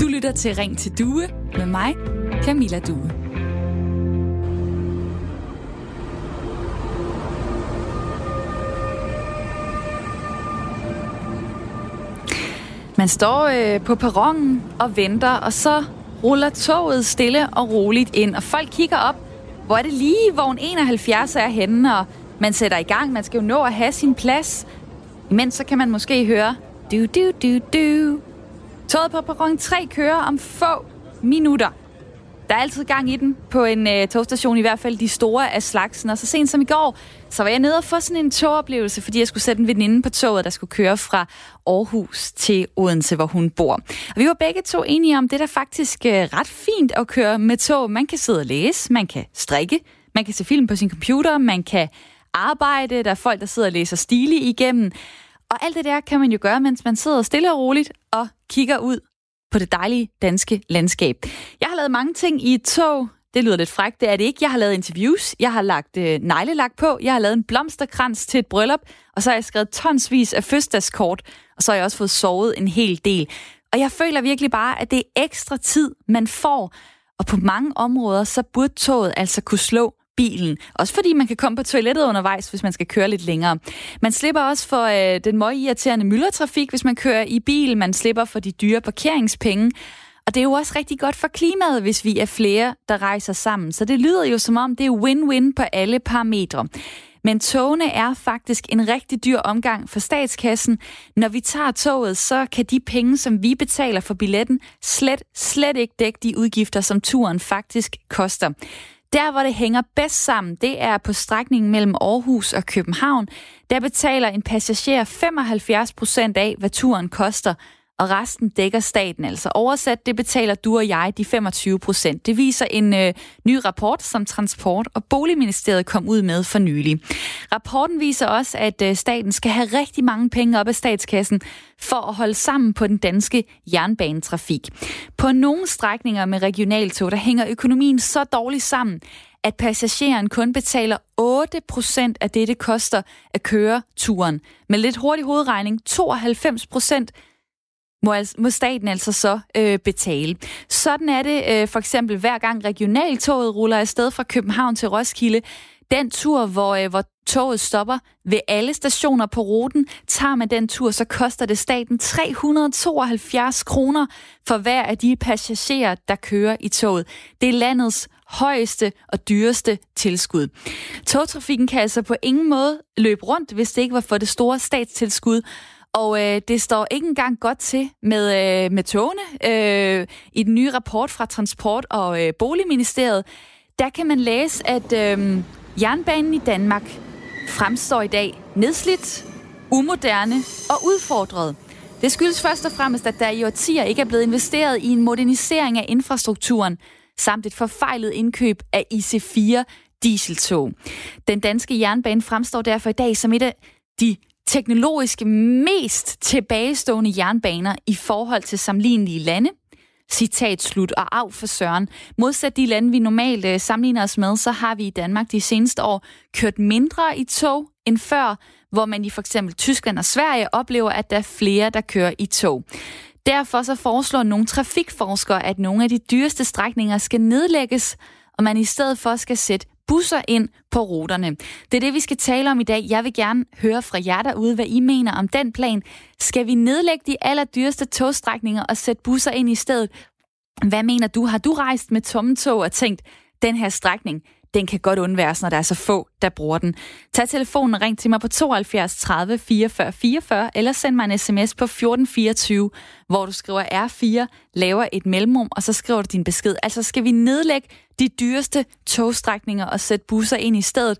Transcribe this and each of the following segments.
Du lytter til Ring til Due med mig, Camilla Due. Man står øh, på perronen og venter, og så ruller toget stille og roligt ind, og folk kigger op, hvor er det lige vogn 71 er henne, og man sætter i gang. Man skal jo nå at have sin plads. Imens så kan man måske høre du du du du. Toget på perron 3 kører om få minutter. Der er altid gang i den på en øh, togstation, i hvert fald de store af slagsen. Og så sent som i går, så var jeg nede og få sådan en togoplevelse, fordi jeg skulle sætte en veninde på toget, der skulle køre fra Aarhus til Odense, hvor hun bor. Og vi var begge to enige om, det er da faktisk øh, ret fint at køre med tog. Man kan sidde og læse, man kan strikke, man kan se film på sin computer, man kan arbejde, der er folk, der sidder og læser stile igennem. Og alt det der kan man jo gøre, mens man sidder stille og roligt og kigger ud på det dejlige danske landskab. Jeg har lavet mange ting i et tog. Det lyder lidt frækt, det er det ikke. Jeg har lavet interviews, jeg har lagt øh, neglelak på, jeg har lavet en blomsterkrans til et bryllup, og så har jeg skrevet tonsvis af fødselsdagskort, og så har jeg også fået sovet en hel del. Og jeg føler virkelig bare, at det er ekstra tid, man får, og på mange områder, så burde toget altså kunne slå bilen. Også fordi man kan komme på toilettet undervejs, hvis man skal køre lidt længere. Man slipper også for øh, den møgirriterende irriterende myldretrafik, hvis man kører i bil. Man slipper for de dyre parkeringspenge. Og det er jo også rigtig godt for klimaet, hvis vi er flere, der rejser sammen. Så det lyder jo som om, det er win-win på alle parametre. Men togene er faktisk en rigtig dyr omgang for statskassen. Når vi tager toget, så kan de penge, som vi betaler for billetten, slet, slet ikke dække de udgifter, som turen faktisk koster. Der, hvor det hænger bedst sammen, det er på strækningen mellem Aarhus og København. Der betaler en passager 75 procent af, hvad turen koster, og resten dækker staten altså. Oversat, det betaler du og jeg de 25 procent. Det viser en øh, ny rapport, som Transport- og Boligministeriet kom ud med for nylig. Rapporten viser også, at øh, staten skal have rigtig mange penge op af statskassen for at holde sammen på den danske jernbanetrafik. På nogle strækninger med regionaltog, der hænger økonomien så dårligt sammen, at passageren kun betaler 8% af det, det koster at køre turen. Med lidt hurtig hovedregning, 92% må, altså, må staten altså så øh, betale. Sådan er det øh, for eksempel hver gang regionaltoget ruller afsted fra København til Roskilde. Den tur, hvor, øh, hvor toget stopper ved alle stationer på ruten, tager man den tur, så koster det staten 372 kroner for hver af de passagerer, der kører i toget. Det er landets højeste og dyreste tilskud. Togtrafikken kan altså på ingen måde løbe rundt, hvis det ikke var for det store statstilskud, og øh, det står ikke engang godt til med, øh, med togene. Øh, I den nye rapport fra Transport- og øh, Boligministeriet, der kan man læse, at øh, jernbanen i Danmark fremstår i dag nedslidt, umoderne og udfordret. Det skyldes først og fremmest, at der i årtier ikke er blevet investeret i en modernisering af infrastrukturen, samt et forfejlet indkøb af IC4 dieseltog. Den danske jernbane fremstår derfor i dag som et af de teknologisk mest tilbagestående jernbaner i forhold til sammenlignelige lande. Citat slut og af for Søren. Modsat de lande, vi normalt øh, sammenligner os med, så har vi i Danmark de seneste år kørt mindre i tog end før, hvor man i for eksempel Tyskland og Sverige oplever, at der er flere, der kører i tog. Derfor så foreslår nogle trafikforskere, at nogle af de dyreste strækninger skal nedlægges, og man i stedet for skal sætte busser ind på ruterne. Det er det, vi skal tale om i dag. Jeg vil gerne høre fra jer derude, hvad I mener om den plan. Skal vi nedlægge de allerdyreste togstrækninger og sætte busser ind i stedet? Hvad mener du? Har du rejst med tomme tog og tænkt, den her strækning, den kan godt undværes, når der er så få, der bruger den. Tag telefonen og ring til mig på 72 30 44 44, eller send mig en sms på 1424, hvor du skriver R4, laver et mellemrum, og så skriver du din besked. Altså skal vi nedlægge de dyreste togstrækninger og sætte busser ind i stedet?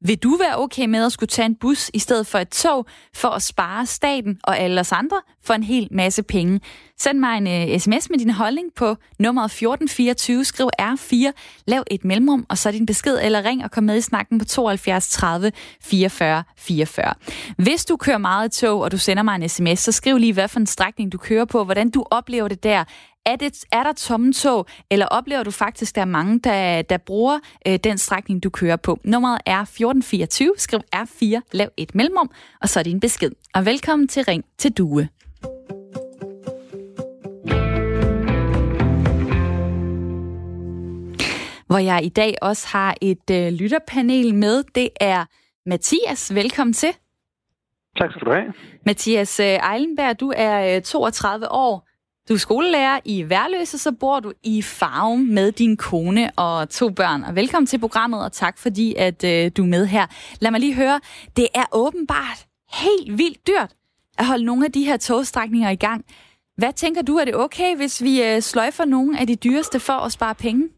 Vil du være okay med at skulle tage en bus i stedet for et tog, for at spare staten og alle os andre for en hel masse penge? Send mig en øh, uh, sms med din holdning på nummeret 1424, skriv R4, lav et mellemrum, og så din besked, eller ring og kom med i snakken på 72 30 44 44. Hvis du kører meget i tog, og du sender mig en sms, så skriv lige, hvad for en strækning du kører på, hvordan du oplever det der. Er, det, er der tomme tog, eller oplever du faktisk, at der er mange, der, der bruger øh, den strækning, du kører på? Nummeret er 1424. Skriv R4, lav et mellemrum, og så er din besked. Og velkommen til Ring til Due. hvor jeg i dag også har et øh, lytterpanel med. Det er Mathias. Velkommen til. Tak skal du have. Mathias øh, Eilenberg, du er øh, 32 år. Du er skolelærer i Værløse, så bor du i Farum med din kone og to børn. Og velkommen til programmet, og tak fordi, at øh, du er med her. Lad mig lige høre, det er åbenbart helt vildt dyrt at holde nogle af de her togstrækninger i gang. Hvad tænker du, er det okay, hvis vi øh, sløjfer nogle af de dyreste for at spare penge?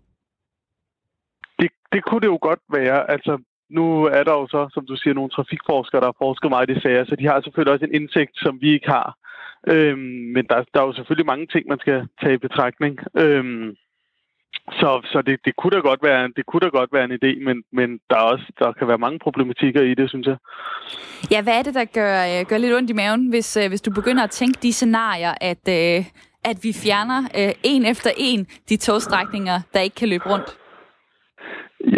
det det kunne det jo godt være. Altså, nu er der jo så, som du siger, nogle trafikforskere, der har forsket meget i det sager, så de har selvfølgelig også en indsigt, som vi ikke har. Øhm, men der, der er jo selvfølgelig mange ting, man skal tage i betragtning. Øhm, så så det, det, kunne da godt være, det kunne da godt være en idé, men, men der, er også, der kan være mange problematikker i det, synes jeg. Ja, hvad er det, der gør, øh, gør lidt ondt i maven, hvis, øh, hvis du begynder at tænke de scenarier, at, øh, at vi fjerner en efter en de togstrækninger, der ikke kan løbe rundt?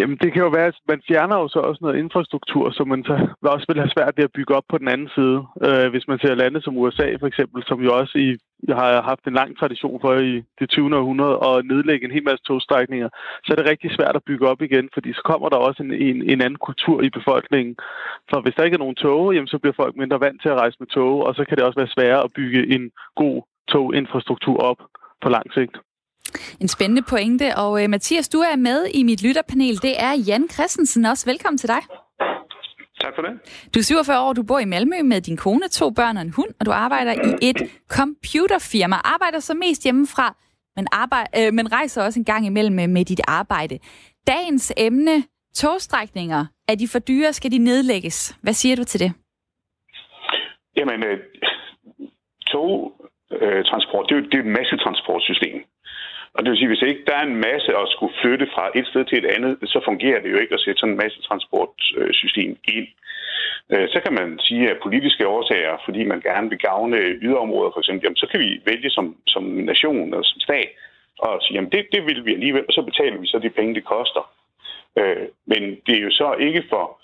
Jamen, det kan jo være, at man fjerner jo så også noget infrastruktur, som man så også vil have svært ved at bygge op på den anden side. Øh, hvis man ser lande som USA for eksempel, som jo også i, har haft en lang tradition for i det 20. århundrede at nedlægge en hel masse togstrækninger, så er det rigtig svært at bygge op igen, fordi så kommer der også en, en, en anden kultur i befolkningen. For hvis der ikke er nogen tog, jamen, så bliver folk mindre vant til at rejse med tog, og så kan det også være sværere at bygge en god toginfrastruktur op på lang sigt. En spændende pointe. Og uh, Mathias, du er med i mit lytterpanel. Det er Jan Christensen også. Velkommen til dig. Tak for det. Du er 47 år, du bor i Malmø med din kone, to børn og en hund, og du arbejder i et computerfirma. Arbejder så mest hjemmefra, men, arbejde, øh, men rejser også en gang imellem med, med dit arbejde. Dagens emne, togstrækninger. Er de for dyre? Skal de nedlægges? Hvad siger du til det? Jamen, øh, togtransport, det er jo det er et massetransportsystem. Og det vil sige, hvis ikke der er en masse at skulle flytte fra et sted til et andet, så fungerer det jo ikke at sætte sådan en masse transportsystem ind. Øh, så kan man sige, at politiske årsager, fordi man gerne vil gavne yderområder for eksempel, jamen, så kan vi vælge som, som nation og som stat og sige, jamen det, det vil vi alligevel, og så betaler vi så de penge, det koster. Øh, men det er jo så ikke for,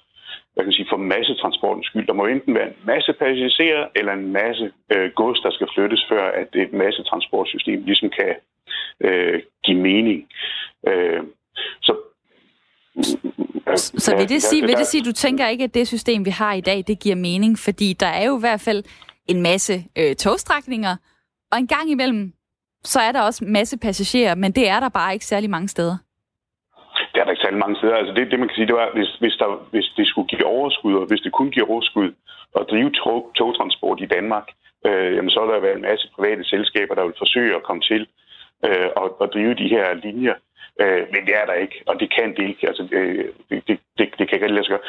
hvad kan sige, for massetransportens skyld. Der må enten være en masse passagerer eller en masse øh, gods, der skal flyttes, før at et massetransportsystem ligesom kan øh, give mening. Øh, så så vil det, sige, vil det sige, du tænker ikke, at det system, vi har i dag, det giver mening? Fordi der er jo i hvert fald en masse øh, togstrækninger, og en gang imellem, så er der også masse passagerer, men det er der bare ikke særlig mange steder. Det er der ikke særlig mange steder. Altså det, det man kan sige, det var, hvis, hvis, der, hvis det skulle give overskud, og hvis det kun giver overskud at drive tog, togtransport i Danmark, øh, jamen så vil der være en masse private selskaber, der vil forsøge at komme til øh, og, og drive de her linjer. Øh, men det er der ikke, og det kan det ikke. Altså, øh, det, det, det, det kan ikke rigtig lade sig gøre.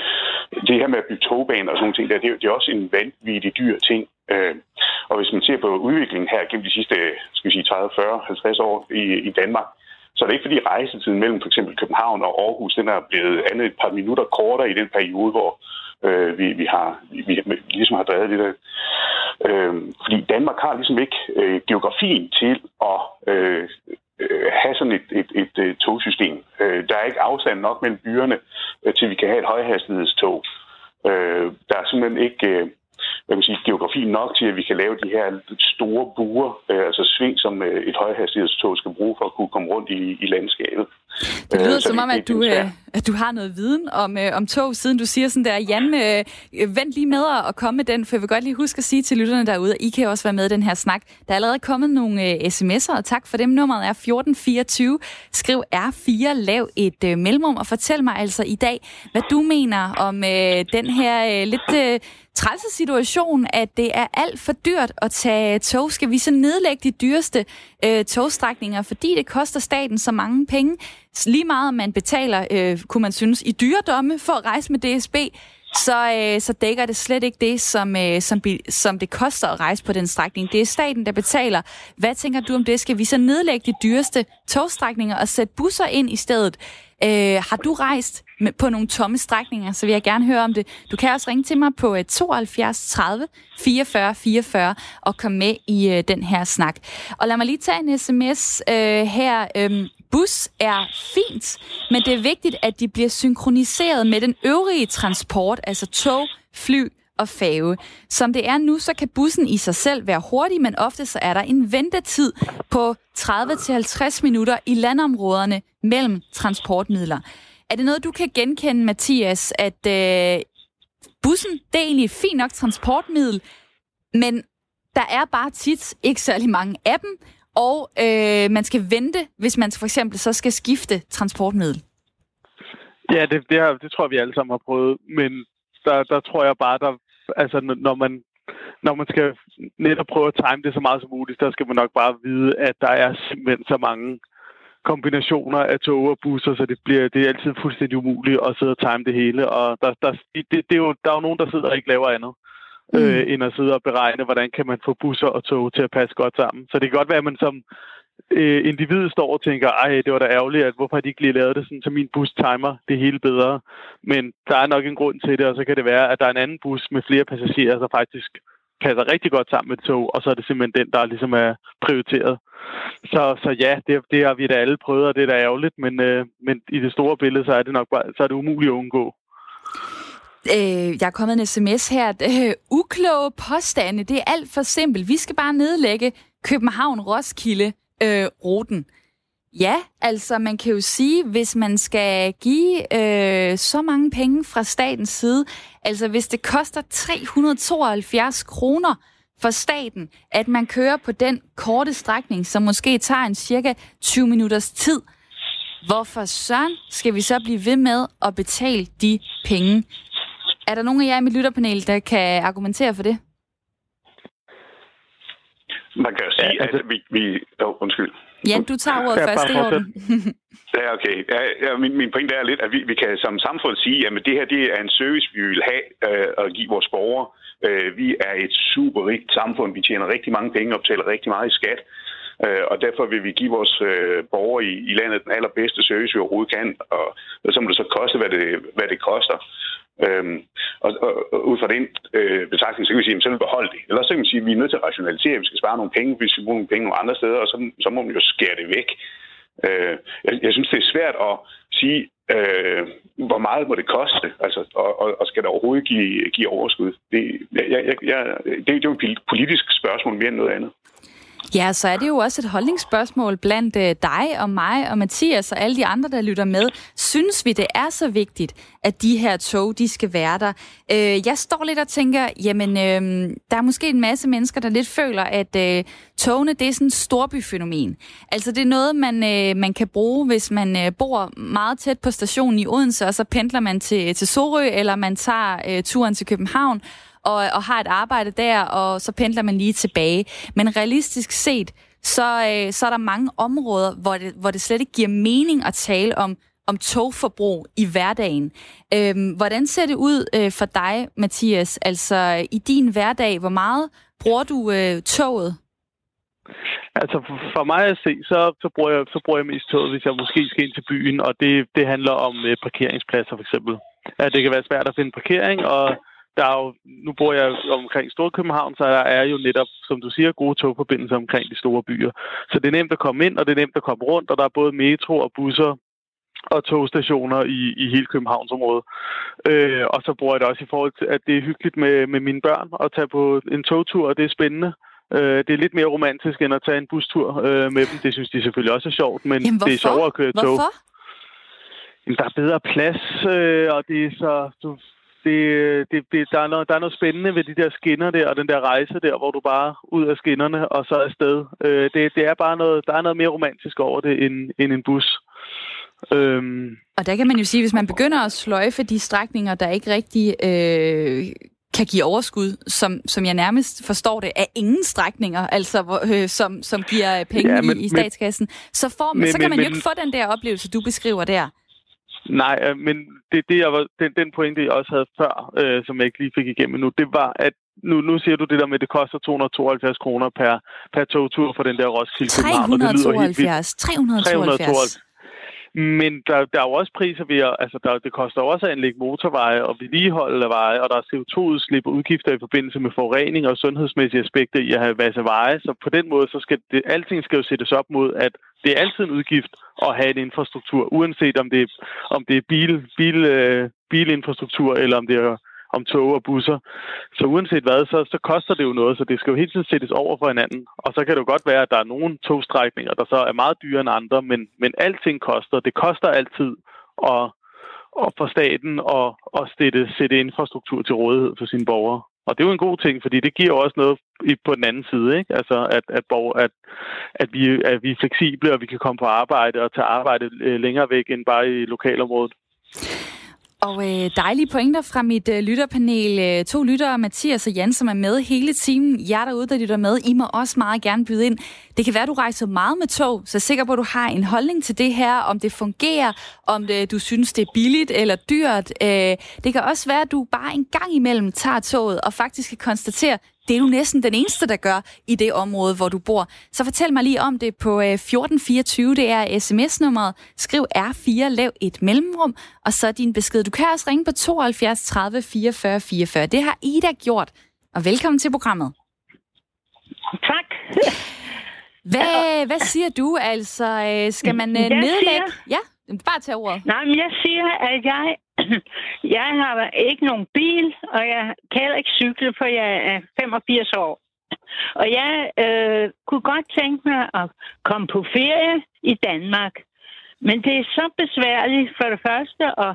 Det her med at bygge togbaner og sådan noget, det, er, det er også en vanvittig dyr ting. Øh, og hvis man ser på udviklingen her gennem de sidste skal vi sige, 30, 40, 50 år i, i Danmark, så er det ikke fordi rejsetiden mellem for eksempel København og Aarhus, den er blevet andet et par minutter kortere i den periode, hvor øh, vi, vi, har, vi, vi ligesom har drevet det der. Øh, fordi Danmark har ligesom ikke øh, geografien til at øh, øh, have sådan et, et, et, et togsystem. Øh, der er ikke afstand nok mellem byerne, øh, til vi kan have et højhastighedstog. Øh, der er simpelthen ikke... Øh, hvad kan sige, geografi nok til, at vi kan lave de her store buer, øh, altså sving, som øh, et højhastighedstog skal bruge for at kunne komme rundt i, i landskabet. Det lyder øh, som om, at du, øh, at du har noget viden om, øh, om tog, siden du siger sådan der, Jan, øh, vent lige med at komme med den, for jeg vil godt lige huske at sige til lytterne derude, at I kan også være med i den her snak. Der er allerede kommet nogle øh, sms'er, og tak for dem. Nummeret er 1424. Skriv R4, lav et øh, mellemrum, og fortæl mig altså i dag, hvad du mener om øh, den her øh, lidt... Øh, trælse situation, at det er alt for dyrt at tage tog. Skal vi så nedlægge de dyreste øh, togstrækninger, fordi det koster staten så mange penge? Lige meget man betaler, øh, kunne man synes, i dyredomme for at rejse med DSB, så, øh, så dækker det slet ikke det, som, øh, som, som det koster at rejse på den strækning. Det er staten, der betaler. Hvad tænker du om det? Skal vi så nedlægge de dyreste togstrækninger og sætte busser ind i stedet? Øh, har du rejst med, på nogle tomme strækninger, så vil jeg gerne høre om det. Du kan også ringe til mig på 72 30 44 44 og komme med i øh, den her snak. Og lad mig lige tage en sms øh, her. Øh, bus er fint, men det er vigtigt, at de bliver synkroniseret med den øvrige transport, altså tog, fly og fave. Som det er nu, så kan bussen i sig selv være hurtig, men ofte så er der en ventetid på 30-50 minutter i landområderne mellem transportmidler. Er det noget, du kan genkende, Mathias, at øh, bussen, det er egentlig et fint nok transportmiddel, men der er bare tit ikke særlig mange af dem, og øh, man skal vente, hvis man for eksempel så skal skifte transportmiddel. Ja, det, det, har, det tror jeg, vi alle sammen har prøvet, men der, der tror jeg bare, der, altså, når man når man skal netop prøve at time det så meget som muligt, så skal man nok bare vide, at der er simpelthen så mange kombinationer af tog og busser, så det, bliver, det er altid fuldstændig umuligt at sidde og time det hele. Og der, der, det, det er jo, der er jo nogen, der sidder og ikke laver andet, mm. øh, end at sidde og beregne, hvordan kan man få busser og tog til at passe godt sammen. Så det kan godt være, at man som øh, individ står og tænker, ej, det var da ærgerligt, at hvorfor har de ikke lige lavet det sådan, så min bus timer det hele bedre. Men der er nok en grund til det, og så kan det være, at der er en anden bus med flere passagerer, der faktisk passer rigtig godt sammen med tog, og så er det simpelthen den, der ligesom er prioriteret. Så, så ja, det, det har vi da alle prøvet, og det er da ærgerligt, men, øh, men i det store billede, så er det nok bare, så er det umuligt at undgå. Øh, jeg er kommet en sms her. Øh, ukloge påstande, det er alt for simpelt. Vi skal bare nedlægge København-Roskilde øh, ruten. Ja, altså man kan jo sige, hvis man skal give øh, så mange penge fra statens side, altså hvis det koster 372 kroner for staten, at man kører på den korte strækning, som måske tager en cirka 20 minutters tid, hvorfor søren skal vi så blive ved med at betale de penge? Er der nogen af jer i mit lytterpanel, der kan argumentere for det? Man kan jo sige, ja, altså... at vi... vi oh, undskyld. Ja, du tager ordet ja, først, det er Ja, okay. Ja, ja, min, min pointe er lidt, at vi, vi kan som samfund sige, at det her det er en service, vi vil have øh, at give vores borgere. Øh, vi er et super rigt samfund. Vi tjener rigtig mange penge og betaler rigtig meget i skat. Øh, og derfor vil vi give vores øh, borgere i, i landet den allerbedste service, vi overhovedet kan. Og, og så må det så koste, hvad det, hvad det koster. Øhm, og, og, og ud fra den øh, betragtning, så kan vi sige, at så vil vi beholde det. Eller så kan vi sige, at vi er nødt til at rationalisere, vi skal spare nogle penge, hvis vi bruger nogle penge nogle andre steder, og så, så må man jo skære det væk. Øh, jeg, jeg synes, det er svært at sige, øh, hvor meget må det koste, altså, og, og, og skal det overhovedet give, give overskud. Det, jeg, jeg, jeg, det, det er jo et politisk spørgsmål mere end noget andet. Ja, så er det jo også et holdningsspørgsmål blandt øh, dig og mig og Mathias og alle de andre, der lytter med. Synes vi, det er så vigtigt, at de her tog, de skal være der? Øh, jeg står lidt og tænker, jamen, øh, der er måske en masse mennesker, der lidt føler, at øh, togene, det er sådan et storbyfænomen. Altså, det er noget, man, øh, man kan bruge, hvis man øh, bor meget tæt på stationen i Odense, og så pendler man til, til Sorø, eller man tager øh, turen til København, og, og har et arbejde der, og så pendler man lige tilbage. Men realistisk set, så, øh, så er der mange områder, hvor det, hvor det slet ikke giver mening at tale om, om togforbrug i hverdagen. Øhm, hvordan ser det ud øh, for dig, Mathias? Altså i din hverdag, hvor meget bruger du øh, toget? Altså for mig at se, så, så, bruger jeg, så bruger jeg mest toget, hvis jeg måske skal ind til byen, og det, det handler om øh, parkeringspladser for eksempel. At det kan være svært at finde parkering, og der er jo, nu bor jeg omkring Storkøbenhavn, så der er jo netop, som du siger, gode togforbindelser omkring de store byer. Så det er nemt at komme ind, og det er nemt at komme rundt, og der er både metro og busser og togstationer i, i hele Københavnsområdet. Øh, og så bruger jeg det også i forhold til, at det er hyggeligt med, med mine børn at tage på en togtur, og det er spændende. Øh, det er lidt mere romantisk end at tage en bustur øh, med dem. Det synes de selvfølgelig også er sjovt, men Jamen, det er sjovere at køre tog. Hvorfor? Jamen, der er bedre plads, øh, og det er så... Du, det, det, det, der, er noget, der er noget spændende ved de der skinner der, og den der rejse der, hvor du bare ud af skinnerne og så afsted. Øh, det, det er bare noget, der er noget mere romantisk over det end, end en bus. Øhm. Og der kan man jo sige, hvis man begynder at sløjfe de strækninger, der ikke rigtig øh, kan give overskud, som, som jeg nærmest forstår det, af ingen strækninger, altså hvor, øh, som, som giver penge ja, men, i, i statskassen, så, får man, men, så kan man men, jo ikke få den der oplevelse, du beskriver der. Nej, øh, men det, det jeg var, den, den pointe, jeg også havde før, øh, som jeg ikke lige fik igennem nu, det var, at nu, nu siger du det der med, at det koster 272 kroner per, per togtur for den der Roskilde 372. 372. 372. Men der, der er jo også priser ved at, altså der, det koster også at anlægge motorveje og vedligeholde af veje, og der er CO2-udslip og udgifter i forbindelse med forurening og sundhedsmæssige aspekter i at have vasse veje. Så på den måde, så skal det, alting skal jo sættes op mod, at det er altid en udgift at have en infrastruktur, uanset om det er, om det er bil, bil, øh, bilinfrastruktur, eller om det er om tog og busser. Så uanset hvad, så, så koster det jo noget, så det skal jo hele tiden sættes over for hinanden. Og så kan det jo godt være, at der er nogle togstrækninger, der så er meget dyrere end andre, men, men alting koster. Det koster altid at, at for staten at, at sætte, sætte infrastruktur til rådighed for sine borgere. Og det er jo en god ting, fordi det giver også noget på den anden side, ikke? Altså, at, at, borger, at, at, vi, at vi er fleksible, og vi kan komme på arbejde og tage arbejde øh, længere væk end bare i lokalområdet. Og øh, dejlige pointer fra mit øh, lytterpanel. Øh, to lyttere, Mathias og Jan, som er med hele timen. Jer derude, der lytter med, I må også meget gerne byde ind. Det kan være, du rejser meget med tog, så jeg er sikker på, at du har en holdning til det her, om det fungerer, om det, du synes, det er billigt eller dyrt. Øh, det kan også være, at du bare en gang imellem tager toget og faktisk kan konstatere, det er du næsten den eneste, der gør i det område, hvor du bor. Så fortæl mig lige om det på 1424. Øh, det er sms-nummeret. Skriv R4, lav et mellemrum, og så din besked. Du kan også ringe på 72 30 44 44. Det har Ida gjort. Og velkommen til programmet. Tak. Hvad, hvad siger du? Altså, øh, skal man øh, nedlægge... Siger... Ja, bare tage ordet. Nej, men jeg siger, at jeg jeg har ikke nogen bil, og jeg kan heller ikke cykle, for jeg er 85 år. Og jeg øh, kunne godt tænke mig at komme på ferie i Danmark. Men det er så besværligt for det første at,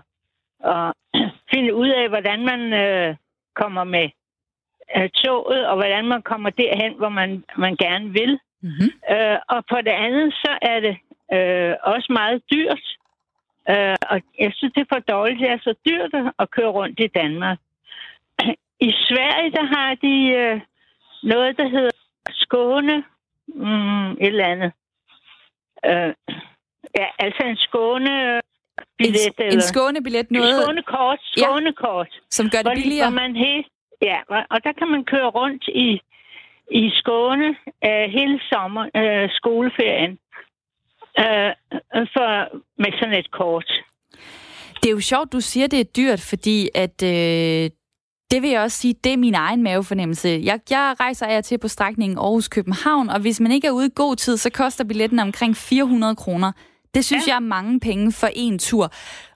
at finde ud af, hvordan man øh, kommer med øh, toget, og hvordan man kommer derhen, hvor man, man gerne vil. Mm-hmm. Øh, og på det andet, så er det øh, også meget dyrt. Øh, og jeg synes, det er for dårligt. Det er så dyrt at køre rundt i Danmark. I Sverige, der har de øh, noget, der hedder Skåne mm, et eller andet. Øh, ja, altså en Skåne... Billet, en, eller, en skånebillet, noget... En skånekort, skånekort. Ja, som gør det billigere. Hvor man he, ja, og der kan man køre rundt i, i Skåne øh, hele sommer, øh, skoleferien øh, for, med sådan et kort. Det er jo sjovt, du siger, det er dyrt, fordi at øh, det vil jeg også sige, det er min egen mavefornemmelse. Jeg, jeg rejser af til på strækningen Aarhus-København, og hvis man ikke er ude i god tid, så koster billetten omkring 400 kroner. Det synes ja. jeg er mange penge for en tur.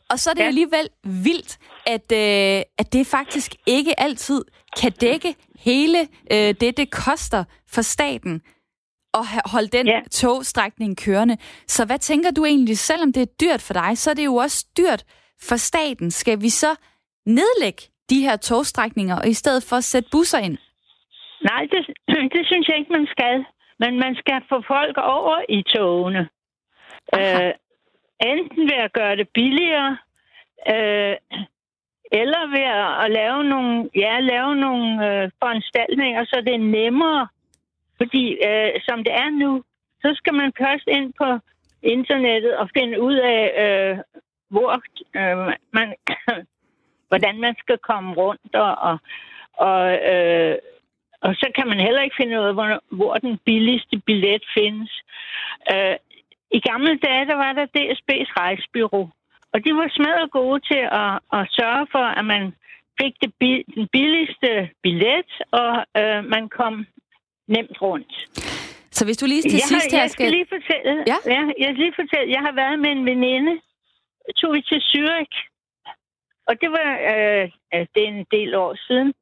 Og så er det ja. alligevel vildt, at, øh, at det faktisk ikke altid kan dække hele øh, det, det koster for staten at holde den ja. togstrækning kørende. Så hvad tænker du egentlig, selvom det er dyrt for dig, så er det jo også dyrt for staten. Skal vi så nedlægge de her togstrækninger, og i stedet for sætte busser ind? Nej, det, det synes jeg ikke, man skal. Men man skal få folk over i togene. Øh, enten ved at gøre det billigere, øh, eller ved at, at lave nogle, ja, lave nogle øh, foranstaltninger, så det er nemmere fordi øh, som det er nu, så skal man først ind på internettet og finde ud af, øh, hvor øh, man, hvordan man skal komme rundt, og, og, og, øh, og så kan man heller ikke finde ud af, hvor, hvor den billigste billet findes. Øh, I gamle dage, der var der DSB's rejsbyrå, og de var smadret gode til at, at sørge for, at man fik det, den billigste billet, og øh, man kom nemt rundt. Så hvis du lige til jeg sidst her jeg skal... lige fortælle, ja? Ja, jeg skal lige fortælle, jeg har været med en veninde, tog vi til Zürich, og det var øh, det er en del år siden,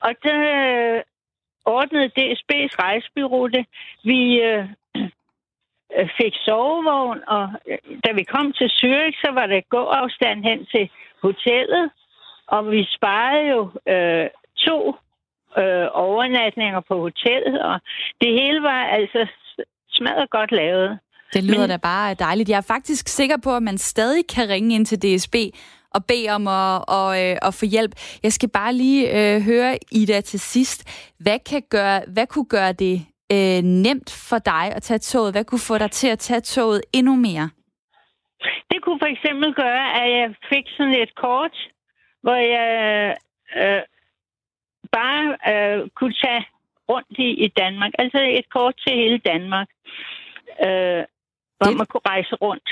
og der øh, ordnede DSB's rejsbyrå det. Vi øh, øh, fik sovevogn, og øh, da vi kom til Zürich, så var der gåafstand hen til hotellet, og vi sparede jo øh, to øh, overnatninger på hotellet, og det hele var altså smadret godt lavet. Det lyder Men... da bare dejligt. Jeg er faktisk sikker på, at man stadig kan ringe ind til DSB og bede om at, og, øh, at få hjælp. Jeg skal bare lige øh, høre Ida til sidst. Hvad, kan gøre, hvad kunne gøre det øh, nemt for dig at tage toget? Hvad kunne få dig til at tage toget endnu mere? Det kunne for eksempel gøre, at jeg fik sådan et kort, hvor jeg øh, bare øh, kunne tage rundt i, i Danmark. Altså et kort til hele Danmark, øh, hvor det... man kunne rejse rundt.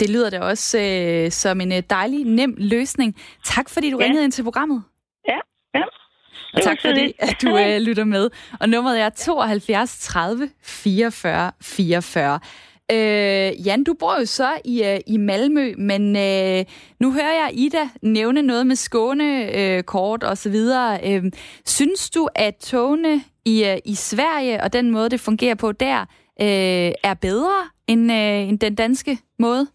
Det lyder da også øh, som en øh, dejlig, nem løsning. Tak fordi du ja. ringede ind til programmet. Ja, ja. Og tak fordi, at du øh, lytter med. Og nummeret er 72 30 44 44. Øh, Jan, du bor jo så i, øh, i Malmø, men øh, nu hører jeg Ida nævne noget med Skåne, øh, kort og så videre. Øh, synes du, at togene i, øh, i Sverige og den måde, det fungerer på der, øh, er bedre end, øh, end den danske måde?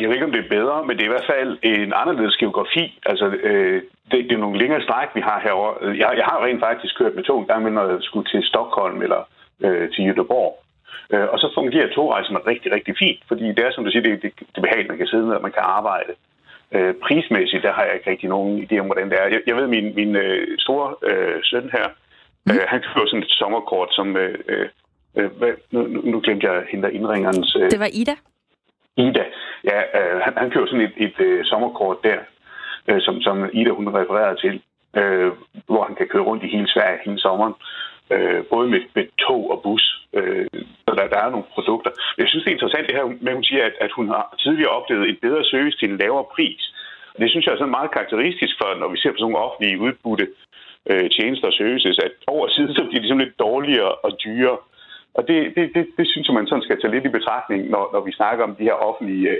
Jeg ved ikke, om det er bedre, men det er i hvert fald en anderledes geografi. Altså, øh, det, det er nogle længere stræk, vi har herovre. Jeg, jeg har rent faktisk kørt med tog en gang med, når jeg skulle til Stockholm eller øh, til Göteborg. Øh, og så fungerer togrejserne rigtig, rigtig fint, fordi det er, som du siger, det, det, det er behageligt, man kan sidde ned, og man kan arbejde. Øh, prismæssigt, der har jeg ikke rigtig nogen idé om, hvordan det er. Jeg, jeg ved, min, min øh, store øh, søn her, mm. øh, han køber sådan et sommerkort, som... Øh, øh, hvad, nu, nu glemte jeg hende indringerens... Øh, det var Ida? Ida. Ja, øh, han, han køber sådan et, et øh, sommerkort der, øh, som, som Ida hun refererede til, øh, hvor han kan køre rundt i hele Sverige hele sommeren øh, både med, med tog og bus. Øh, så der, der er nogle produkter. Jeg synes, det er interessant det her med, at hun siger, at, at hun har tidligere oplevet et bedre service til en lavere pris. Det synes jeg er sådan meget karakteristisk for, når vi ser på sådan nogle offentlige udbudte øh, tjenester og services, at over tid så bliver de ligesom lidt dårligere og dyrere. Og det, det, det, det synes jeg, man sådan skal tage lidt i betragtning, når, når vi snakker om de her offentlige øh,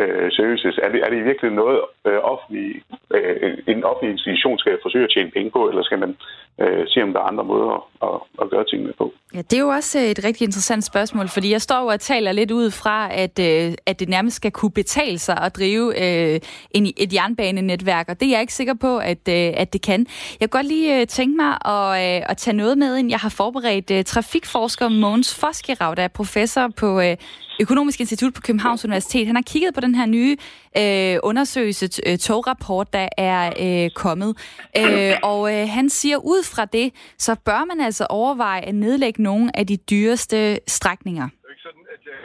øh, services. Er det, er det virkelig noget, øh, offentlig, øh, en offentlig institution skal forsøge at tjene penge på, eller skal man øh, se, om der er andre måder at, at, at gøre tingene på? Ja, det er jo også øh, et rigtig interessant spørgsmål, fordi jeg står jo og taler lidt ud fra, at, øh, at det nærmest skal kunne betale sig at drive øh, en, et jernbanenetværk, og det er jeg ikke sikker på, at, øh, at det kan. Jeg kan godt lige øh, tænke mig at, øh, at tage noget med ind. Jeg har forberedt øh, trafikforsker Mogens Foskerav, der er professor på øh, Økonomisk Institut på Københavns Universitet. Han har kigget på den her nye øh, undersøgelse, øh, tograpport, der er øh, kommet. Øh, og øh, han siger, ud fra det, så bør man altså overveje at nedlægge nogle af de dyreste strækninger. Det er ikke sådan, at jeg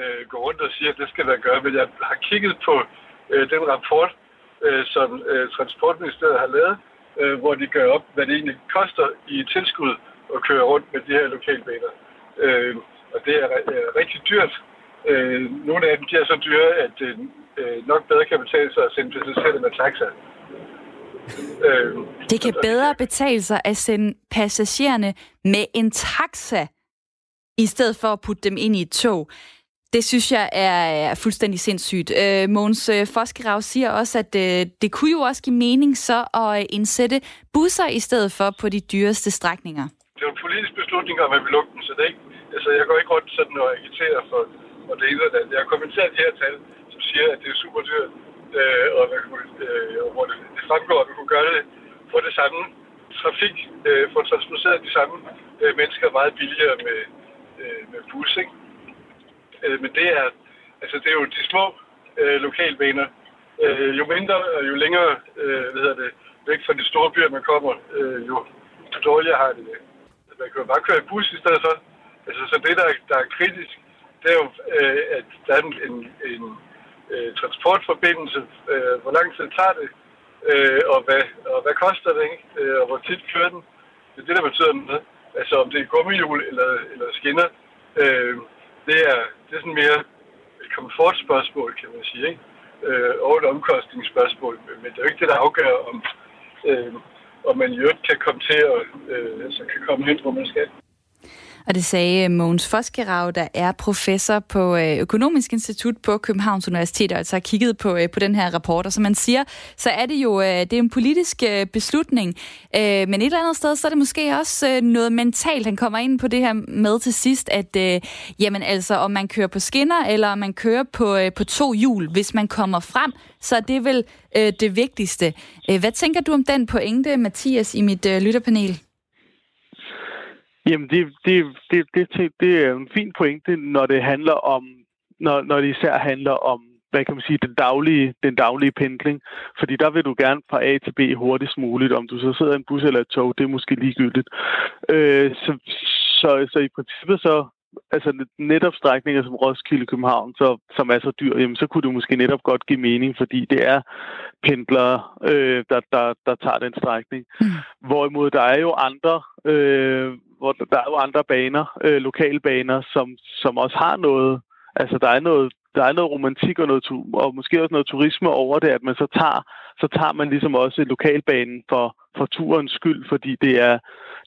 øh, går rundt og siger, at det skal der gøre, men jeg har kigget på øh, den rapport, øh, som øh, Transportministeriet har lavet, øh, hvor de gør op, hvad det egentlig koster i tilskud at køre rundt med de her lokalbaner. Øh, og det er øh, rigtig dyrt. Øh, nogle af dem de er så dyre, at det øh, nok bedre kan betale sig at sende passagererne med taxa. Øh, det kan altså, bedre betale sig at sende passagererne med en taxa, i stedet for at putte dem ind i et tog. Det synes jeg er, fuldstændig sindssygt. Øh, Måns øh, Foskerav siger også, at øh, det kunne jo også give mening så at indsætte busser i stedet for på de dyreste strækninger. Det er en politisk beslutning om, at vi lukker dem, så det ikke altså, jeg går ikke rundt sådan og agiterer for, for det ene eller det Jeg har kommenteret de her tal, som siger, at det er super dyrt, øh, og, øh, hvor det, det fremgår, at vi kunne gøre det for det samme trafik, øh, for at transportere de samme øh, mennesker meget billigere med, øh, med bus, ikke? Øh, men det er, altså, det er jo de små øh, lokalbaner. Øh, jo mindre og jo længere øh, hvad hedder det, væk fra de store byer, man kommer, øh, jo dårligere har det det. Altså, man kan jo bare køre i bus i stedet for. Altså, så det, der, der er kritisk, det er jo, øh, at der er en, en, en øh, transportforbindelse. Øh, hvor lang tid tager det? Øh, og, hvad, og hvad koster det? Ikke? Øh, og hvor tit kører den? Det er det, der betyder noget. Altså, om det er gummihjul eller, eller skinner. Øh, det, er, det er sådan mere et komfortspørgsmål, kan man sige. Ikke? Øh, og et omkostningsspørgsmål. Men det er jo ikke det, der afgør, om, øh, om man i øvrigt kan komme til at øh, altså kan komme hen, hvor man skal. Og det sagde øh, Mogens Foskerav, der er professor på øh, Økonomisk Institut på Københavns Universitet, og altså har kigget på, øh, på den her rapport. Og som man siger, så er det jo det er en politisk beslutning. Men et eller andet sted, så er det måske også noget mentalt, han kommer ind på det her med til sidst, at jamen altså, om man kører på skinner, eller om man kører på, på to hjul, hvis man kommer frem, så er det vel det vigtigste. Hvad tænker du om den pointe, Mathias, i mit lytterpanel? Jamen, det, det, det, det, det er en fin pointe, når det handler om, når, når det især handler om, hvad kan man sige, den daglige, den daglige pendling. Fordi der vil du gerne fra A til B hurtigst muligt. Om du så sidder i en bus eller et tog, det er måske ligegyldigt. Øh, så, så, så i princippet så altså netop strækninger som Roskilde København, så, som er så dyr, jamen, så kunne det måske netop godt give mening, fordi det er pendlere, øh, der, der, der tager den strækning. Mm. Hvorimod der er jo andre, øh, hvor der er jo andre baner, øh, lokalbaner, som, som også har noget, altså der er noget der er noget romantik og, noget, og måske også noget turisme over det, at man så tager, så tager man ligesom også lokalbanen for, for turens skyld, fordi det er,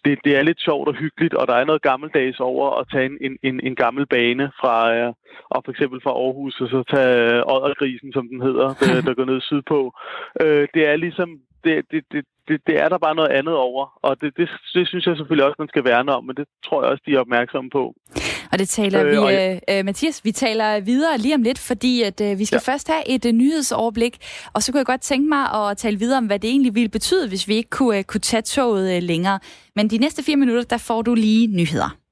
det, det er lidt sjovt og hyggeligt, og der er noget gammeldags over at tage en, en, en gammel bane fra, øh, og for eksempel fra Aarhus, og så tage øh, Oddergrisen, som den hedder, der, der går ned sydpå. Øh, det er ligesom, det, det, det, det, det er der bare noget andet over, og det, det, det synes jeg selvfølgelig også, man skal værne om, men det tror jeg også, de er opmærksomme på. Og det taler øh, vi, øh, øh, Mathias, vi taler videre lige om lidt, fordi at øh, vi skal ja. først have et øh, nyhedsoverblik, og så kunne jeg godt tænke mig at tale videre om, hvad det egentlig ville betyde, hvis vi ikke kunne, øh, kunne tage toget øh, længere. Men de næste fire minutter, der får du lige nyheder.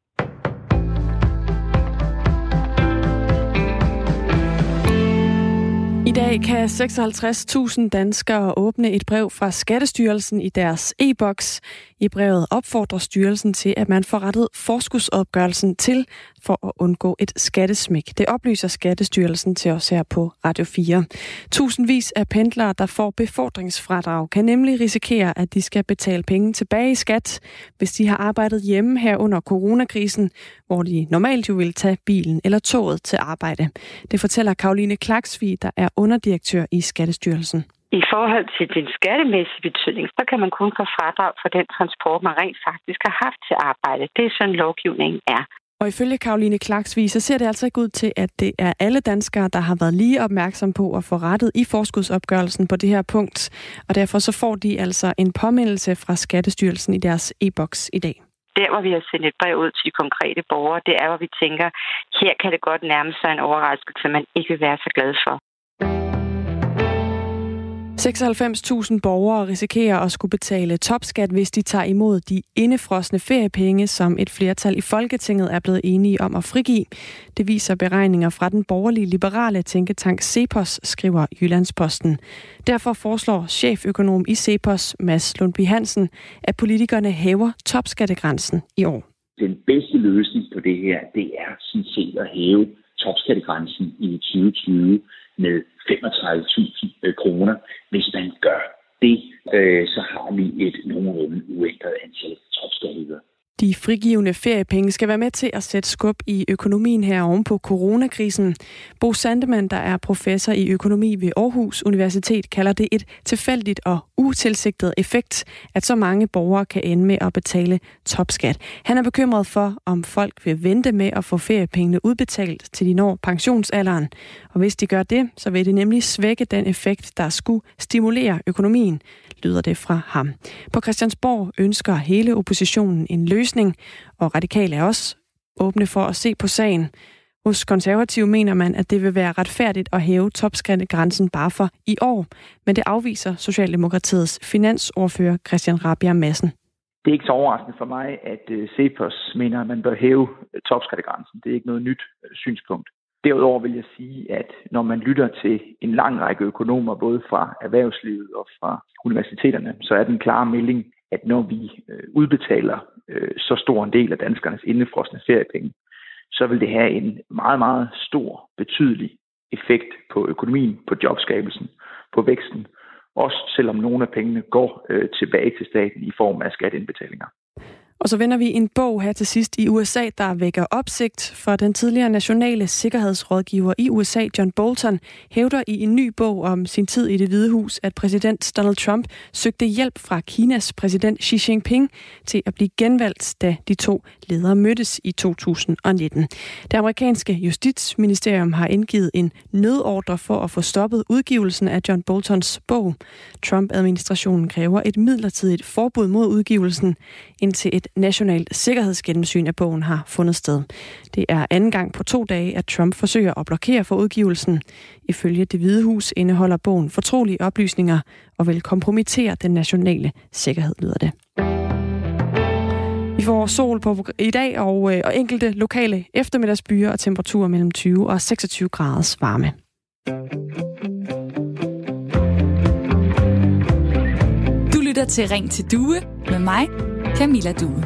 I dag kan 56.000 danskere åbne et brev fra Skattestyrelsen i deres e-boks. I brevet opfordrer styrelsen til, at man får rettet forskudsopgørelsen til for at undgå et skattesmæk. Det oplyser Skattestyrelsen til os her på Radio 4. Tusindvis af pendlere, der får befordringsfradrag, kan nemlig risikere, at de skal betale penge tilbage i skat, hvis de har arbejdet hjemme her under coronakrisen, hvor de normalt jo vil tage bilen eller toget til arbejde. Det fortæller Karoline Klaksvig, der er underdirektør i Skattestyrelsen. I forhold til den skattemæssige betydning, så kan man kun få fradrag for den transport, man rent faktisk har haft til arbejde. Det er sådan, lovgivningen er. Og ifølge Karoline Klaksvig, så ser det altså ikke ud til, at det er alle danskere, der har været lige opmærksom på at få rettet i forskudsopgørelsen på det her punkt. Og derfor så får de altså en påmindelse fra Skattestyrelsen i deres e-boks i dag. Der, hvor vi har sendt et brev ud til de konkrete borgere, det er, hvor vi tænker, her kan det godt nærme sig en overraskelse, man ikke vil være så glad for. 96.000 borgere risikerer at skulle betale topskat, hvis de tager imod de indefrosne feriepenge, som et flertal i Folketinget er blevet enige om at frigive. Det viser beregninger fra den borgerlige liberale tænketank Cepos, skriver Jyllandsposten. Derfor foreslår cheføkonom i Cepos, Mads Lundby Hansen, at politikerne hæver topskattegrænsen i år. Den bedste løsning på det her, det er sådan set at hæve topskattegrænsen i 2020 med 35.000 øh, kroner. Hvis man gør det, øh, så har vi et nogenlunde uændret antal topskatteydere. De frigivende feriepenge skal være med til at sætte skub i økonomien her oven på coronakrisen. Bo Sandemann, der er professor i økonomi ved Aarhus Universitet, kalder det et tilfældigt og utilsigtet effekt, at så mange borgere kan ende med at betale topskat. Han er bekymret for, om folk vil vente med at få feriepengene udbetalt, til de når pensionsalderen. Og hvis de gør det, så vil det nemlig svække den effekt, der skulle stimulere økonomien lyder det fra ham. På Christiansborg ønsker hele oppositionen en løsning, og radikale er også åbne for at se på sagen. Hos konservative mener man, at det vil være retfærdigt at hæve topskattegrænsen bare for i år, men det afviser Socialdemokratiets finansordfører Christian Rabia Madsen. Det er ikke så overraskende for mig, at øh, Cepos mener, at man bør hæve øh, topskattegrænsen. Det er ikke noget nyt øh, synspunkt. Derudover vil jeg sige, at når man lytter til en lang række økonomer, både fra erhvervslivet og fra universiteterne, så er den klare melding, at når vi øh, udbetaler øh, så stor en del af danskernes indefrosne feriepenge, så vil det have en meget, meget stor, betydelig effekt på økonomien, på jobskabelsen, på væksten, også selvom nogle af pengene går øh, tilbage til staten i form af skatteindbetalinger. Og så vender vi en bog her til sidst i USA, der vækker opsigt for den tidligere nationale sikkerhedsrådgiver i USA, John Bolton, hævder i en ny bog om sin tid i det hvide hus, at præsident Donald Trump søgte hjælp fra Kinas præsident Xi Jinping til at blive genvalgt, da de to ledere mødtes i 2019. Det amerikanske justitsministerium har indgivet en nødordre for at få stoppet udgivelsen af John Boltons bog. Trump-administrationen kræver et midlertidigt forbud mod udgivelsen, indtil et nationalt sikkerhedsgennemsyn af bogen har fundet sted. Det er anden gang på to dage, at Trump forsøger at blokere for udgivelsen. Ifølge det hvide hus indeholder bogen fortrolige oplysninger og vil kompromittere den nationale sikkerhed, lyder det. Vi får sol på i dag og, øh, og enkelte lokale eftermiddagsbyer og temperaturer mellem 20 og 26 graders varme. Du lytter til Ring til Due med mig, Camilla Due.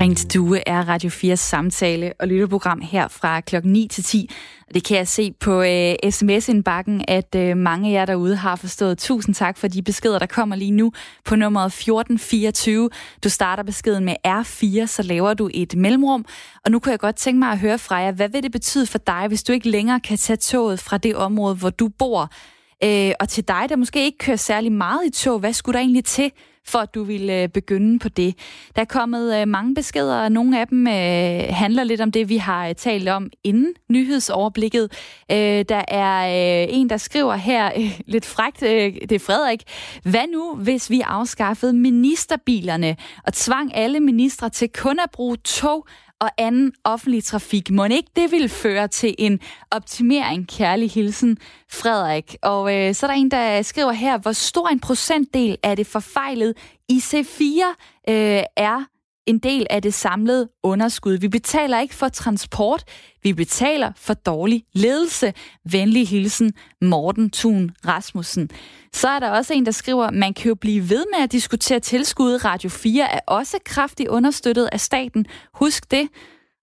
Ring til Due er Radio 4's samtale- og lytterprogram her fra klokken 9 til 10. Det kan jeg se på øh, sms-indbakken, at øh, mange af jer derude har forstået. Tusind tak for de beskeder, der kommer lige nu på nummeret 1424. Du starter beskeden med R4, så laver du et mellemrum. Og nu kunne jeg godt tænke mig at høre fra jer, hvad vil det betyde for dig, hvis du ikke længere kan tage toget fra det område, hvor du bor? Øh, og til dig, der måske ikke kører særlig meget i tog, hvad skulle der egentlig til, for at du ville øh, begynde på det. Der er kommet øh, mange beskeder, og nogle af dem øh, handler lidt om det, vi har talt om inden nyhedsoverblikket. Der er en, der skriver her lidt frægt, det er Frederik. Hvad nu, hvis vi afskaffede ministerbilerne og tvang alle ministre til kun at bruge tog og anden offentlig trafik. Må ikke det vil føre til en optimering? Kærlig hilsen, Frederik. Og øh, så er der en, der skriver her, hvor stor en procentdel af det forfejlet IC4 øh, er en del af det samlede underskud. Vi betaler ikke for transport, vi betaler for dårlig ledelse. Venlig hilsen, Morten Thun Rasmussen. Så er der også en, der skriver, man kan jo blive ved med at diskutere tilskud. Radio 4 er også kraftigt understøttet af staten. Husk det.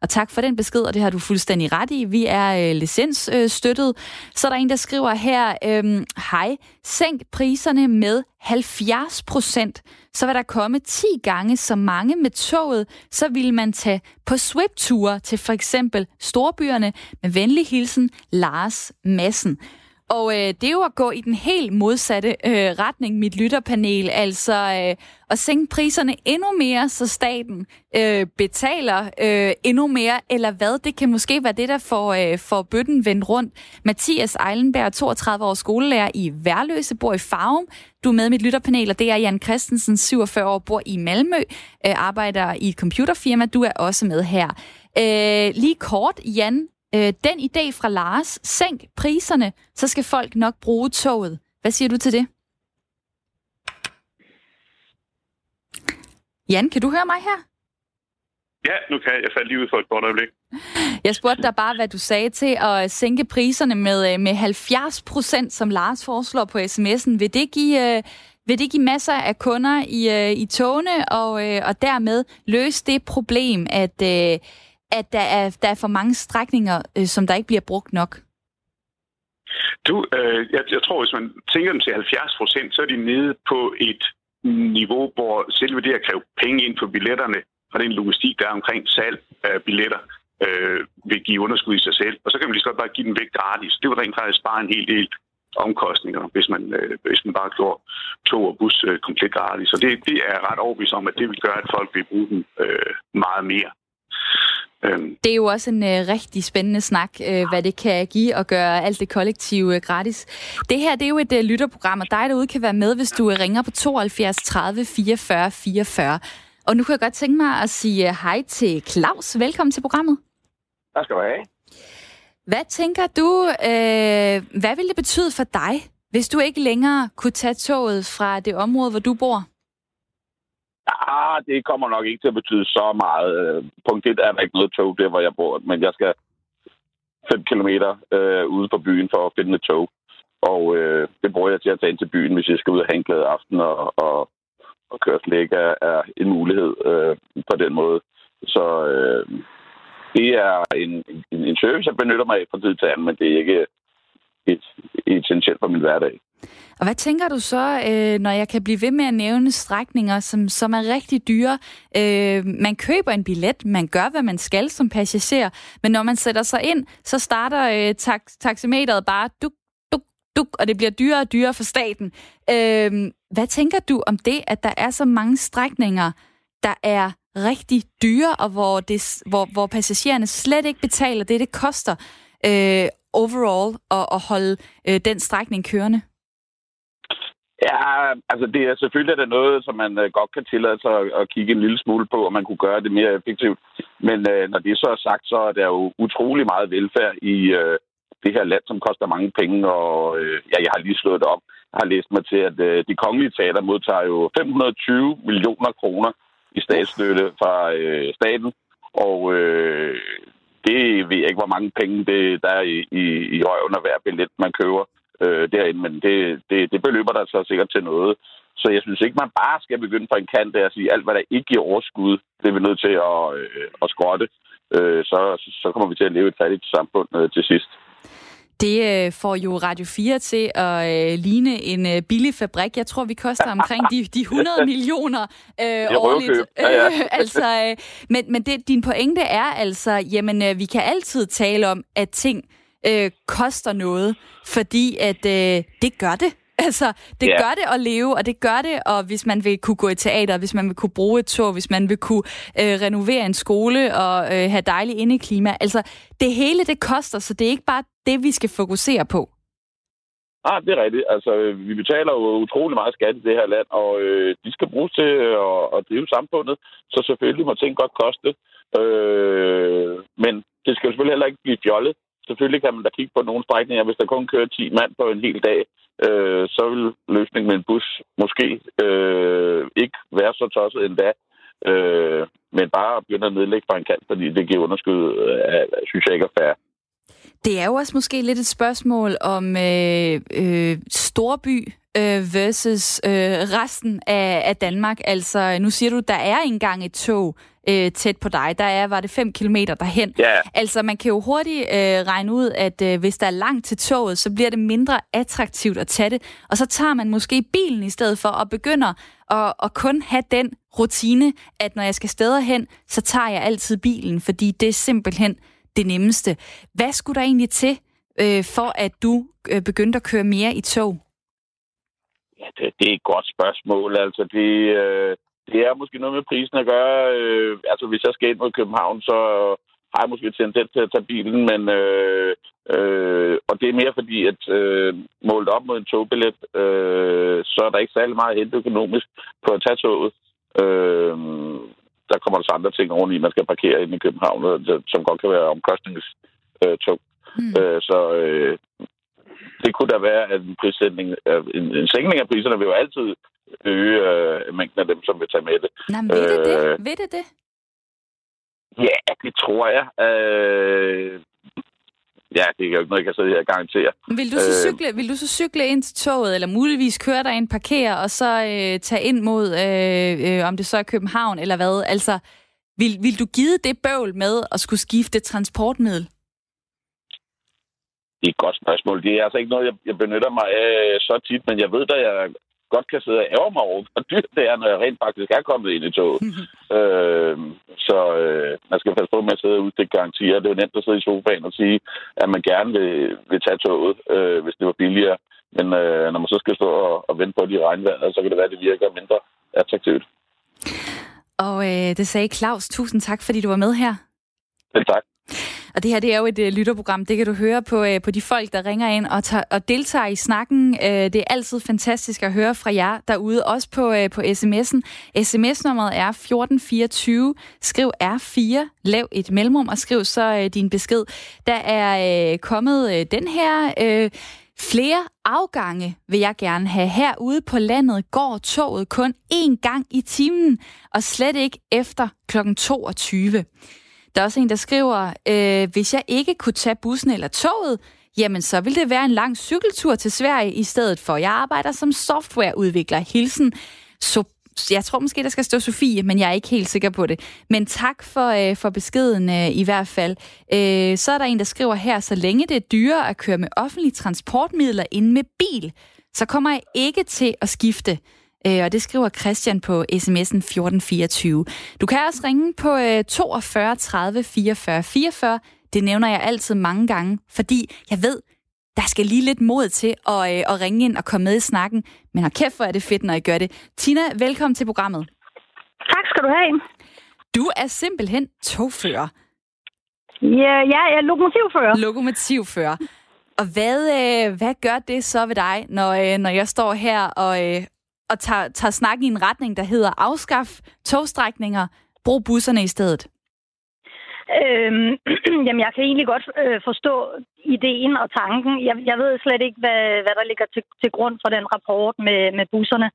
Og tak for den besked, og det har du fuldstændig ret i. Vi er øh, licensstøttet. Øh, så er der en, der skriver her, øh, hej, sænk priserne med 70 procent. Så vil der komme 10 gange så mange med toget, så vil man tage på swip-ture til for eksempel storbyerne. Med venlig hilsen, Lars Massen. Og øh, det er jo at gå i den helt modsatte øh, retning, mit lytterpanel, altså øh, at sænke priserne endnu mere, så staten øh, betaler øh, endnu mere, eller hvad? Det kan måske være det, der får, øh, får bøtten vendt rundt. Mathias Eilenberg, 32 år skolelærer i Værløse, bor i Farum. Du er med i mit lytterpanel, og det er Jan Christensen, 47 år, bor i Malmø, øh, arbejder i et computerfirma. Du er også med her. Øh, lige kort, Jan, øh, den idé fra Lars, sænk priserne, så skal folk nok bruge toget. Hvad siger du til det? Jan, kan du høre mig her? Ja, nu kan jeg. Jeg falde lige ud for et kort øjeblik. Jeg spurgte dig bare, hvad du sagde til at sænke priserne med, øh, med 70 procent, som Lars foreslår på sms'en. Vil det give, øh, vil det give masser af kunder i, øh, i togene, og, og dermed løse det problem, at, at der er, der er for mange strækninger, øh, som der ikke bliver brugt nok? Du, øh, jeg, jeg tror, hvis man tænker dem til 70 procent, så er de nede på et niveau, hvor selve det at kræve penge ind på billetterne, og den logistik, der er omkring salg af billetter, øh, vil give underskud i sig selv. Og så kan man lige så godt bare give dem væk gratis. Det vil rent faktisk spare en hel del omkostninger, hvis man, øh, hvis man bare gjorde tog og bus øh, komplet gratis. Så det, det er ret overbevist om, at det vil gøre, at folk vil bruge dem øh, meget mere. Øhm. Det er jo også en øh, rigtig spændende snak, øh, hvad det kan give at gøre alt det kollektive øh, gratis. Det her det er jo et øh, lytterprogram, og dig derude kan være med, hvis du øh, ringer på 72 30 44 44. Og nu kan jeg godt tænke mig at sige øh, hej til Claus. Velkommen til programmet. Tak skal du have. Hvad tænker du, øh, hvad vil det betyde for dig, hvis du ikke længere kunne tage toget fra det område, hvor du bor? Ah, det kommer nok ikke til at betyde så meget. Øh, punkt 1 er der ikke noget tog der, hvor jeg bor, men jeg skal 5 km øh, ude på byen for at finde et tog. Og øh, det bruger jeg til at tage ind til byen, hvis jeg skal ud og have en glad aften, og, og, og kørsel ikke er, er en mulighed øh, på den måde. Så øh, det er en, en, en service, jeg benytter mig af fra tid til anden, men det er ikke et, et essentielt for min hverdag. Og hvad tænker du så, øh, når jeg kan blive ved med at nævne strækninger, som, som er rigtig dyre? Øh, man køber en billet, man gør, hvad man skal som passager, men når man sætter sig ind, så starter øh, tak- taximeteret bare duk, duk, duk, og det bliver dyrere og dyrere for staten. Øh, hvad tænker du om det, at der er så mange strækninger, der er rigtig dyre, og hvor, det, hvor, hvor passagererne slet ikke betaler det, det koster øh, overall at, at holde øh, den strækning kørende? Ja, altså det er selvfølgelig det noget, som man øh, godt kan tillade sig at, kigge en lille smule på, og man kunne gøre det mere effektivt. Men øh, når det så er sagt, så er der jo utrolig meget velfærd i øh, det her land, som koster mange penge, og øh, ja, jeg har lige slået det op. Jeg har læst mig til, at øh, de kongelige teater modtager jo 520 millioner kroner i statsstøtte fra øh, staten, og øh, det ved jeg ikke, hvor mange penge det, der er i, i, i røven at være billet, man køber øh, derinde, men det, det, det beløber der så sikkert til noget. Så jeg synes ikke, man bare skal begynde fra en kant der at sige, alt hvad der ikke giver overskud, det er vi nødt til at, øh, at skrotte. Øh, så, så kommer vi til at leve et fattigt samfund øh, til sidst. Det øh, får jo Radio 4 til at øh, ligne en øh, billig fabrik. Jeg tror, vi koster omkring de, de 100 millioner øh, årligt. Ja, ja. altså, øh, men men det, din pointe er altså, jamen øh, vi kan altid tale om, at ting øh, koster noget, fordi at øh, det gør det. Altså, det Ja. gør det at leve, og det gør det, og hvis man vil kunne gå i teater, hvis man vil kunne bruge et tog, hvis man vil kunne øh, renovere en skole og øh, have dejligt indeklima. Altså, det hele, det koster, så det er ikke bare det, vi skal fokusere på. Ah, det er rigtigt. Altså, øh, vi betaler jo utrolig meget skat i det her land, og øh, de skal bruges til at, at drive samfundet, så selvfølgelig må ting godt koste. Øh, men det skal jo selvfølgelig heller ikke blive fjollet. Selvfølgelig kan man da kigge på nogle strækninger. Hvis der kun kører 10 mand på en hel dag, øh, så vil løsningen med en bus måske øh, ikke være så tosset endda. Øh, men bare begynde at nedlægge fra en kant, fordi det giver underskud, øh, synes jeg ikke er fair. Det er jo også måske lidt et spørgsmål om øh, øh, storby øh, versus øh, resten af, af Danmark. Altså, nu siger du, der er engang et tog øh, tæt på dig. Der er, var det 5 kilometer derhen. Ja. Altså, man kan jo hurtigt øh, regne ud, at øh, hvis der er langt til toget, så bliver det mindre attraktivt at tage det. Og så tager man måske bilen i stedet for, og begynder at, at kun have den rutine, at når jeg skal steder hen, så tager jeg altid bilen, fordi det er simpelthen det nemmeste. Hvad skulle der egentlig til, øh, for at du øh, begyndte at køre mere i tog? Ja, det, det er et godt spørgsmål. Altså, det, øh, det er måske noget med prisen at gøre. Øh, altså, hvis jeg skal ind mod København, så har jeg måske tendens til at tage bilen, men øh, øh, og det er mere fordi, at øh, målt op mod en togbillet, øh, så er der ikke særlig meget hente økonomisk på at tage toget. Øh, der kommer der så andre ting oveni, man skal parkere ind i København, det- som godt kan være omkostningstung. Øh. Hmm. øh, så øh, det kunne da være, at en prissætning, øh, en, en sænkning af priserne vil jo altid øge øh, mængden af dem, som vil tage med det. Nej, men ved det det? Øh. Ved det det? Ja, det tror jeg. Øh, ja, det er jo ikke noget, jeg kan sidde her og garantere. Vil du, så Øh. cykle, vil du så cykle ind til toget, eller muligvis køre dig ind, parkere, og så øh, tage ind mod, øh, øh, om det så er København, eller hvad? Altså, vil, vil du give det bøvl med at skulle skifte transportmiddel? Det er et godt spørgsmål. Det er altså ikke noget, jeg, jeg benytter mig af så tit, men jeg ved da, jeg godt kan sidde og ærge mig over, hvor dyrt det er, når jeg rent faktisk er kommet ind i toget. øh, så øh, man skal passe på med at sidde og udstikke garantier. Det er jo nemt at sidde i sofaen og sige, at man gerne vil, vil tage toget, øh, hvis det var billigere. Men øh, når man så skal stå og, og vente på de regnvejr, så kan det være, at det virker mindre attraktivt. Og øh, det sagde Claus. Tusind tak, fordi du var med her. Selv tak. Og det her, det er jo et øh, lytterprogram. Det kan du høre på, øh, på de folk, der ringer ind og, tager, og deltager i snakken. Øh, det er altid fantastisk at høre fra jer derude, også på, øh, på sms'en. SMS-nummeret er 1424. Skriv R4, lav et mellemrum og skriv så øh, din besked. Der er øh, kommet øh, den her... Øh, Flere afgange vil jeg gerne have. Herude på landet går toget kun én gang i timen, og slet ikke efter kl. 22. Der er også en, der skriver, øh, hvis jeg ikke kunne tage bussen eller toget, jamen så vil det være en lang cykeltur til Sverige i stedet for. Jeg arbejder som softwareudvikler. Hilsen, så jeg tror måske, der skal stå Sofie, men jeg er ikke helt sikker på det. Men tak for, øh, for beskeden øh, i hvert fald. Øh, så er der en, der skriver her, så længe det er dyrere at køre med offentlige transportmidler end med bil, så kommer jeg ikke til at skifte. Øh, og det skriver Christian på sms'en 1424. Du kan også ringe på øh, 42 30 44 44. Det nævner jeg altid mange gange, fordi jeg ved, der skal lige lidt mod til at, øh, at ringe ind og komme med i snakken. Men hold kæft, hvor er det fedt, når I gør det. Tina, velkommen til programmet. Tak skal du have. Du er simpelthen togfører. Ja, ja jeg er lokomotivfører. Lokomotivfører. Og hvad, øh, hvad gør det så ved dig, når, øh, når jeg står her og, øh, og tager, tager snakken i en retning, der hedder afskaf togstrækninger, brug busserne i stedet? Øhm, jamen, jeg kan egentlig godt øh, forstå ideen og tanken. Jeg, jeg ved slet ikke, hvad, hvad der ligger til, til grund for den rapport med, med busserne.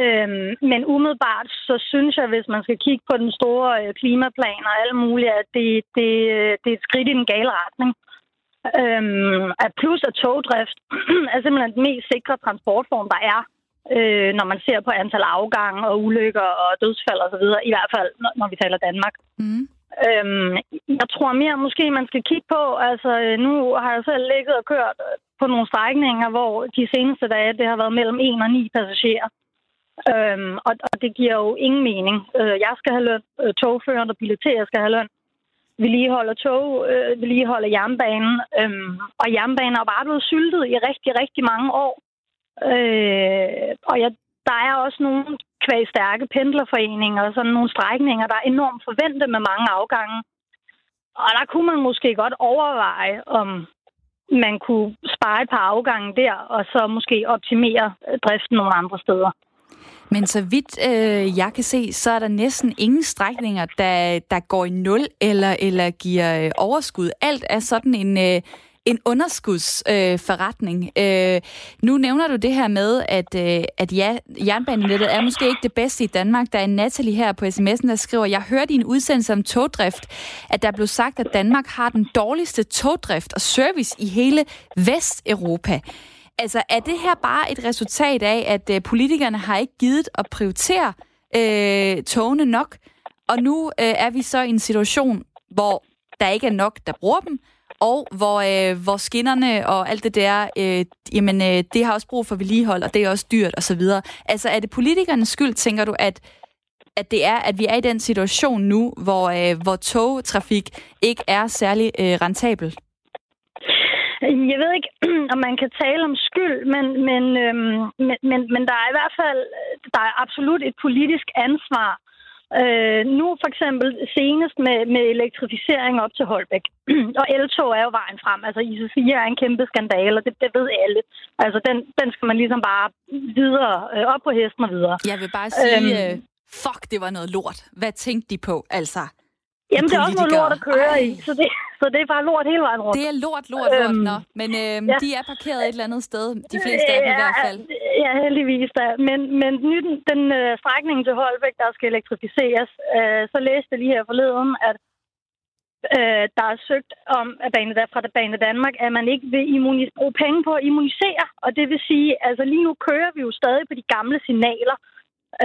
Øhm, men umiddelbart, så synes jeg, hvis man skal kigge på den store øh, klimaplan og alt muligt, at det, det, øh, det er et skridt i den gale retning. Øhm, at plus at togdrift er simpelthen den mest sikre transportform, der er øh, når man ser på antal afgange og ulykker og dødsfald osv., i hvert fald når, når vi taler Danmark. Mm. Øhm, jeg tror mere måske, man skal kigge på, altså nu har jeg selv ligget og kørt på nogle strækninger, hvor de seneste dage, det har været mellem 1 og 9 passagerer. Øhm, og, og det giver jo ingen mening. Øh, jeg skal have løn, øh, togføreren og billeterer skal have løn. Vi lige holder tog, øh, vi lige holder jernbanen. Øhm, og jernbanen er bare blevet syltet i rigtig, rigtig mange år. Øh, og jeg, der er også nogle kvæg stærke pendlerforeninger og sådan nogle strækninger, der er enormt forventet med mange afgange. Og der kunne man måske godt overveje, om man kunne spare et par afgange der, og så måske optimere driften nogle andre steder. Men så vidt øh, jeg kan se, så er der næsten ingen strækninger, der, der går i nul eller, eller giver øh, overskud. Alt er sådan en, øh, en underskudsforretning. Øh, øh, nu nævner du det her med, at, øh, at ja, jernbanenettet er måske ikke det bedste i Danmark. Der er en Natalie her på sms'en, der skriver, jeg hørte i en udsendelse om togdrift, at der blev sagt, at Danmark har den dårligste togdrift og service i hele Vesteuropa. Altså, er det her bare et resultat af, at øh, politikerne har ikke givet at prioritere øh, togene nok, og nu øh, er vi så i en situation, hvor der ikke er nok, der bruger dem, og hvor, øh, hvor skinnerne og alt det der, øh, jamen, øh, det har også brug for vedligehold, og det er også dyrt osv. Altså, er det politikernes skyld, tænker du, at, at det er, at vi er i den situation nu, hvor, øh, hvor togtrafik ikke er særlig øh, rentabel? Jeg ved ikke, om man kan tale om skyld, men, men, øhm, men, men, men der er i hvert fald der er absolut et politisk ansvar. Øh, nu for eksempel senest med, med elektrificering op til Holbæk. og L2 er jo vejen frem. Altså IC4 er en kæmpe skandale, og det, det ved alle. Altså den, den skal man ligesom bare videre, øh, op på hesten og videre. Jeg vil bare sige, øhm, øh, fuck, det var noget lort. Hvad tænkte de på, altså? Jamen, det er også noget lort at køre Ej. i, så det, så det er bare lort hele vejen rundt. Det er lort, lort, lort, øhm, nå. Men øhm, ja. de er parkeret et eller andet sted. De fleste af dem ja, i hvert fald. Ja, heldigvis da. Men, men den, den øh, strækning til Holbæk, der skal elektrificeres, øh, så læste jeg lige her forleden, at øh, der er søgt om at bane, der, fra Bane Danmark, at man ikke vil immunis- bruge penge på at immunisere. Og det vil sige, altså lige nu kører vi jo stadig på de gamle signaler.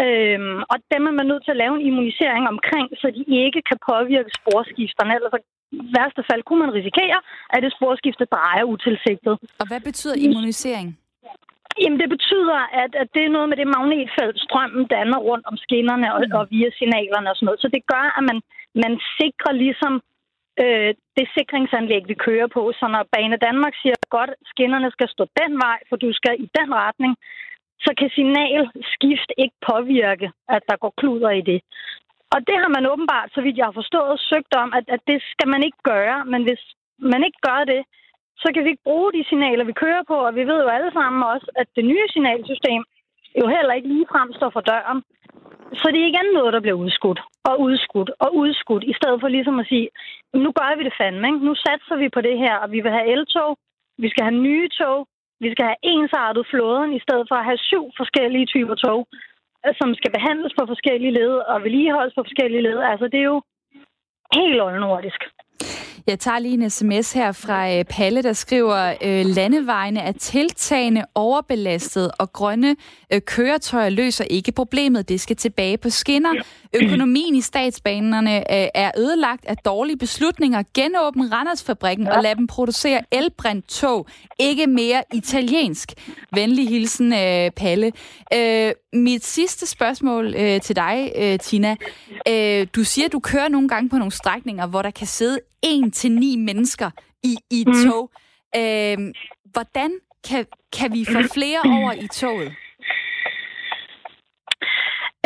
Øhm, og dem er man nødt til at lave en immunisering omkring, så de ikke kan påvirke sporskifterne. Ellers i værste fald kunne man risikere, at det sporskifte drejer utilsigtet. Og hvad betyder immunisering? Jamen, det betyder, at, at det er noget med det magnetfelt, strømmen danner rundt om skinnerne og, og via signalerne og sådan noget. Så det gør, at man, man sikrer ligesom øh, det sikringsanlæg, vi kører på. Så når Bane Danmark siger, godt, skinnerne skal stå den vej, for du skal i den retning, så kan signalskift ikke påvirke, at der går kluder i det. Og det har man åbenbart, så vidt jeg har forstået, søgt om, at, at det skal man ikke gøre. Men hvis man ikke gør det, så kan vi ikke bruge de signaler, vi kører på. Og vi ved jo alle sammen også, at det nye signalsystem jo heller ikke lige frem står for døren. Så det er igen noget, der bliver udskudt og udskudt og udskudt, i stedet for ligesom at sige, nu gør vi det fandme. Ikke? Nu satser vi på det her, og vi vil have eltog, vi skal have nye tog, vi skal have ensartet flåden, i stedet for at have syv forskellige typer tog, som skal behandles på forskellige led og vedligeholdes på forskellige led. Altså, det er jo helt undernordisk. Jeg tager lige en sms her fra øh, Palle, der skriver, øh, landevejene er tiltagende overbelastet, og grønne øh, køretøjer løser ikke problemet. Det skal tilbage på skinner. Økonomien i statsbanerne er ødelagt af dårlige beslutninger. Genåbne Randersfabrikken og lad dem producere elbrændt tog. Ikke mere italiensk. Venlig hilsen, Palle. Mit sidste spørgsmål til dig, Tina. Du siger, du kører nogle gange på nogle strækninger, hvor der kan sidde en til ni mennesker i, i et mm. tog. Øh, hvordan kan, kan vi få flere over i toget?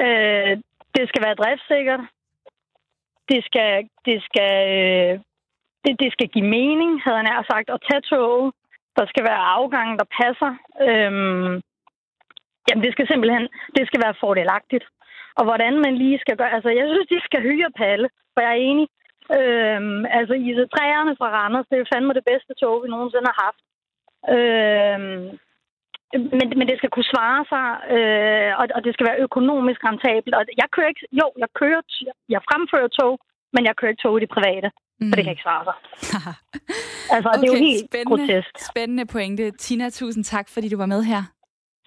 Øh, det skal være driftssikkert. Det skal, det skal, øh, det, det skal give mening, havde jeg nær sagt, at tage toget. Der skal være afgange, der passer. Øhm, jamen, det skal simpelthen det skal være fordelagtigt. Og hvordan man lige skal gøre... Altså, jeg synes, de skal hyre Palle, for jeg er enig. Øhm, altså, IC3'erne fra Randers, det er fandme det bedste tog, vi nogensinde har haft. Øhm, men, men det skal kunne svare sig, øh, og, og det skal være økonomisk rentabelt. Og jeg kører ikke... Jo, jeg kører... Jeg fremfører tog, men jeg kører ikke tog i det private. Mm. For det kan ikke svare sig. altså, okay, det er jo helt spændende, grotesk. Spændende pointe. Tina, tusind tak, fordi du var med her.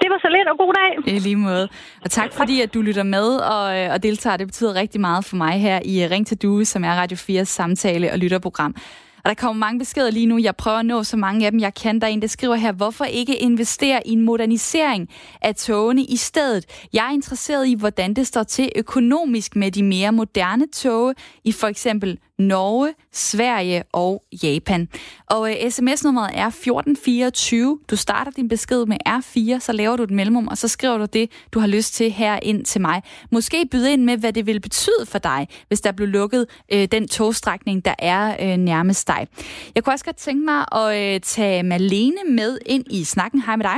Det var så lidt, og god dag. I lige måde. Og tak fordi, at du lytter med og, øh, og deltager. Det betyder rigtig meget for mig her i øh, Ring til Due, som er Radio 4's samtale- og lytterprogram. Og der kommer mange beskeder lige nu. Jeg prøver at nå så mange af dem, jeg kan. Der er en, der skriver her, hvorfor ikke investere i en modernisering af togene i stedet? Jeg er interesseret i, hvordan det står til økonomisk med de mere moderne tog i for eksempel Norge, Sverige og Japan. Og øh, uh, sms-nummeret er 1424. Du starter din besked med R4, så laver du et mellemrum, og så skriver du det, du har lyst til her ind til mig. Måske byde ind med, hvad det vil betyde for dig, hvis der blev lukket uh, den togstrækning, der er uh, nærmest dig. Jeg kunne også godt tænke mig at uh, tage Malene med ind i snakken. Hej med dig.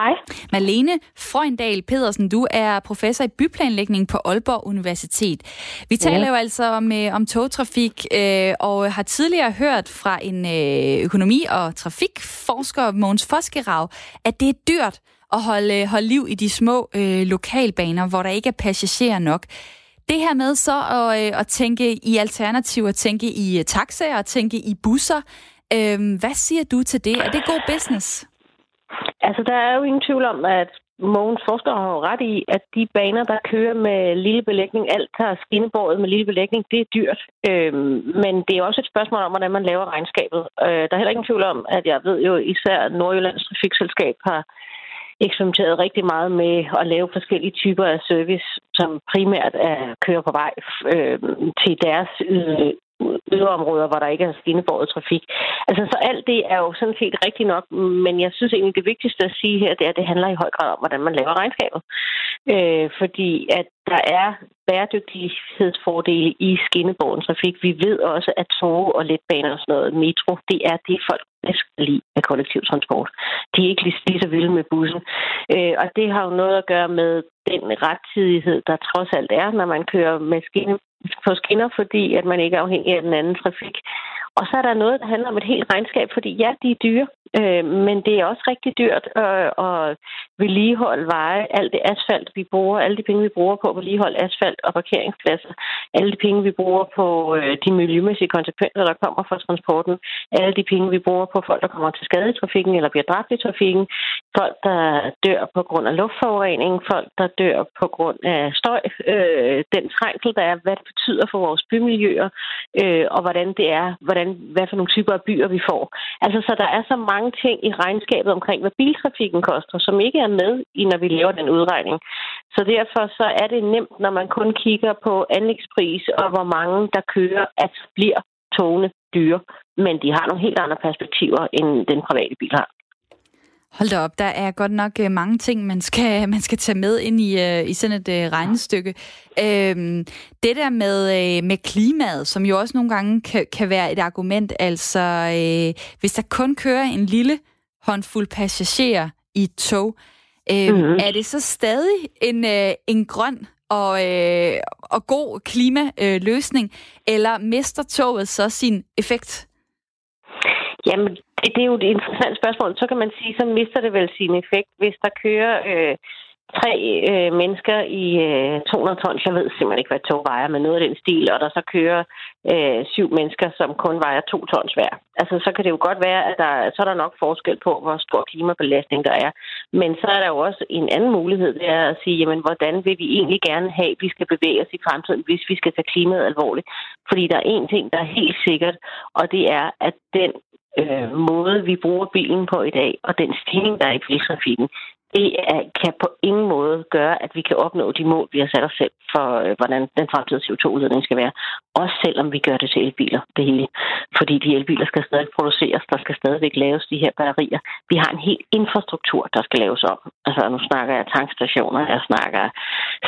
Hej. Malene Frøjendal Pedersen, du er professor i byplanlægning på Aalborg Universitet. Vi taler ja. jo altså om, øh, om togtrafik, øh, og har tidligere hørt fra en øh, økonomi- og trafikforsker, Mogens Foskerav, at det er dyrt at holde, holde liv i de små øh, lokalbaner, hvor der ikke er passagerer nok. Det her med så at, øh, at tænke i alternativer, tænke i øh, taxaer, tænke i busser, øh, hvad siger du til det? Er det god business? Altså, der er jo ingen tvivl om, at Mogens forsker har jo ret i, at de baner, der kører med lille belægning, alt tager skinnebåret med lille belægning, det er dyrt. Øhm, men det er også et spørgsmål om, hvordan man laver regnskabet. Øh, der er heller ingen tvivl om, at jeg ved jo især Nordjyllands Trafikselskab har eksperimenteret rigtig meget med at lave forskellige typer af service, som primært er kører på vej øh, til deres øh, yderområder, hvor der ikke er skinnebåret trafik. Altså, så alt det er jo sådan set rigtigt nok, men jeg synes egentlig, det vigtigste at sige her, det er, at det handler i høj grad om, hvordan man laver regnskabet. Øh, fordi at der er bæredygtighedsfordele i skinnebåren trafik. Vi ved også, at tog og letbaner og sådan noget, metro, det er det, folk bedst lide af kollektivtransport. De er ikke lige, lige så vilde med bussen. Øh, og det har jo noget at gøre med den rettidighed, der trods alt er, når man kører med skinne, på skinner, fordi at man ikke er afhængig af den anden trafik. Og så er der noget, der handler om et helt regnskab, fordi ja, de er dyre, øh, men det er også rigtig dyrt øh, at vedligeholde veje, alt det asfalt, vi bruger, alle de penge, vi bruger på at vedligeholde asfalt og parkeringspladser, alle de penge, vi bruger på øh, de miljømæssige konsekvenser, der kommer fra transporten, alle de penge, vi bruger på folk, der kommer til skade i trafikken eller bliver dræbt i trafikken, folk, der dør på grund af luftforurening, folk, der dør på grund af støj, øh, den trængsel, der er, hvad det betyder for vores bymiljøer, øh, og hvordan det er, hvordan, hvad for nogle typer af byer vi får. Altså, så der er så mange ting i regnskabet omkring, hvad biltrafikken koster, som ikke er med, i når vi laver den udregning. Så derfor så er det nemt, når man kun kigger på anlægspris og hvor mange, der kører, at bliver togene dyre. Men de har nogle helt andre perspektiver, end den private bil har. Hold da op, der er godt nok øh, mange ting, man skal, man skal tage med ind i, uh, i sådan et uh, regnestykke. Øhm, det der med, med klimaet, som jo også nogle gange kan, kan være et argument, altså uh, hvis der kun kører en lille håndfuld passagerer i et tog, uh, mm-hmm. er det så stadig en, en grøn og, uh, og god klimaløsning, uh, eller mister toget så sin effekt? Jamen, det, det er jo et interessant spørgsmål. Så kan man sige, så mister det vel sin effekt, hvis der kører øh, tre øh, mennesker i øh, 200 tons. Jeg ved simpelthen ikke, hvad tog vejer, men noget af den stil, og der så kører øh, syv mennesker, som kun vejer to tons hver. Altså, så kan det jo godt være, at der, så er der nok forskel på, hvor stor klimabelastning der er. Men så er der jo også en anden mulighed, det er at sige, jamen, hvordan vil vi egentlig gerne have, at vi skal bevæge os i fremtiden, hvis vi skal tage klimaet alvorligt? Fordi der er en ting, der er helt sikkert, og det er, at den øh, måde, vi bruger bilen på i dag, og den stigning, der er i biltrafikken, det er, kan på ingen måde gøre, at vi kan opnå de mål, vi har sat os selv for, øh, hvordan den fremtidige CO2-udledning skal være. Også selvom vi gør det til elbiler, det hele. Fordi de elbiler skal stadig produceres, der skal stadigvæk laves de her batterier. Vi har en hel infrastruktur, der skal laves op. Altså nu snakker jeg tankstationer, jeg snakker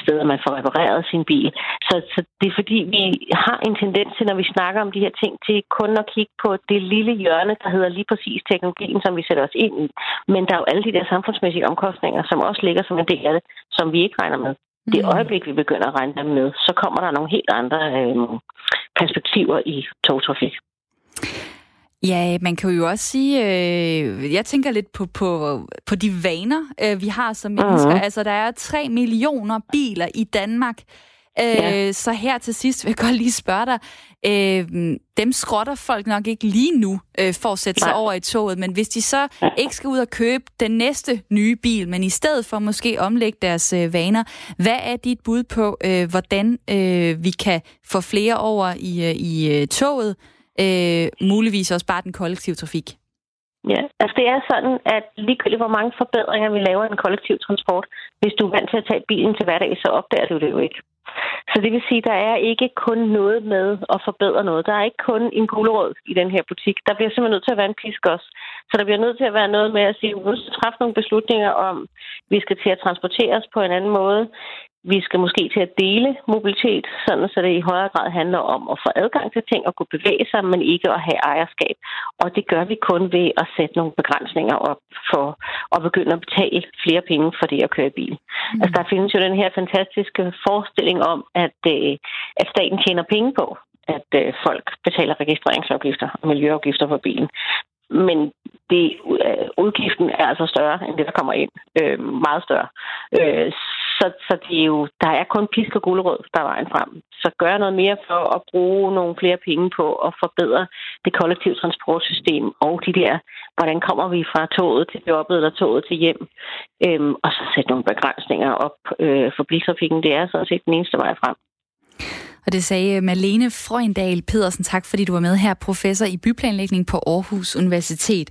steder, man får repareret sin bil. Så, så det er fordi, vi har en tendens til, når vi snakker om de her ting, til kun at kigge på det lille hjørne, der hedder lige præcis teknologien, som vi sætter os ind i. Men der er jo alle de der samfundsmæssige omkostninger, omkostninger, som også ligger som en del af det, som vi ikke regner med. Det mm. øjeblik, vi begynder at regne dem med, så kommer der nogle helt andre øh, perspektiver i togtrafik. Ja, man kan jo også sige, øh, jeg tænker lidt på, på, på de vaner, øh, vi har som mennesker. Mm. Altså, der er 3 millioner biler i Danmark. Ja. Øh, så her til sidst vil jeg godt lige spørge dig. Øh, dem skrotter folk nok ikke lige nu øh, for at sætte Nej. sig over i toget, men hvis de så ikke skal ud og købe den næste nye bil, men i stedet for måske omlægge deres øh, vaner, hvad er dit bud på, øh, hvordan øh, vi kan få flere over i, øh, i øh, toget, øh, muligvis også bare den kollektive trafik? Ja, altså det er sådan, at ligegyldigt hvor mange forbedringer vi laver i en kollektiv transport, hvis du er vant til at tage bilen til hverdag, så opdager du det jo ikke. Så det vil sige, at der er ikke kun noget med at forbedre noget. Der er ikke kun en gulerod i den her butik. Der bliver simpelthen nødt til at være en pisk også. Så der bliver nødt til at være noget med at sige, at vi skal træffe nogle beslutninger om, at vi skal til at transportere os på en anden måde. Vi skal måske til at dele mobilitet, sådan så det i højere grad handler om at få adgang til ting og kunne bevæge sig, men ikke at have ejerskab. Og det gør vi kun ved at sætte nogle begrænsninger op for at begynde at betale flere penge for det at køre i bil. Mm. Altså der findes jo den her fantastiske forestilling om, at, øh, at staten tjener penge på, at øh, folk betaler registreringsafgifter og miljøafgifter på bilen men det, øh, udgiften er altså større end det, der kommer ind. Øh, meget større. Øh, så, så det er jo, der er kun pisk og gulerod, der er vejen frem. Så gør noget mere for at bruge nogle flere penge på at forbedre det kollektive transportsystem og de der, hvordan kommer vi fra toget til jobbet eller toget til hjem. Øhm, og så sætte nogle begrænsninger op øh, for biltrafikken. Det er sådan set den eneste vej frem. Og det sagde øh, Malene Frøendal Pedersen. Tak fordi du var med her, professor i byplanlægning på Aarhus Universitet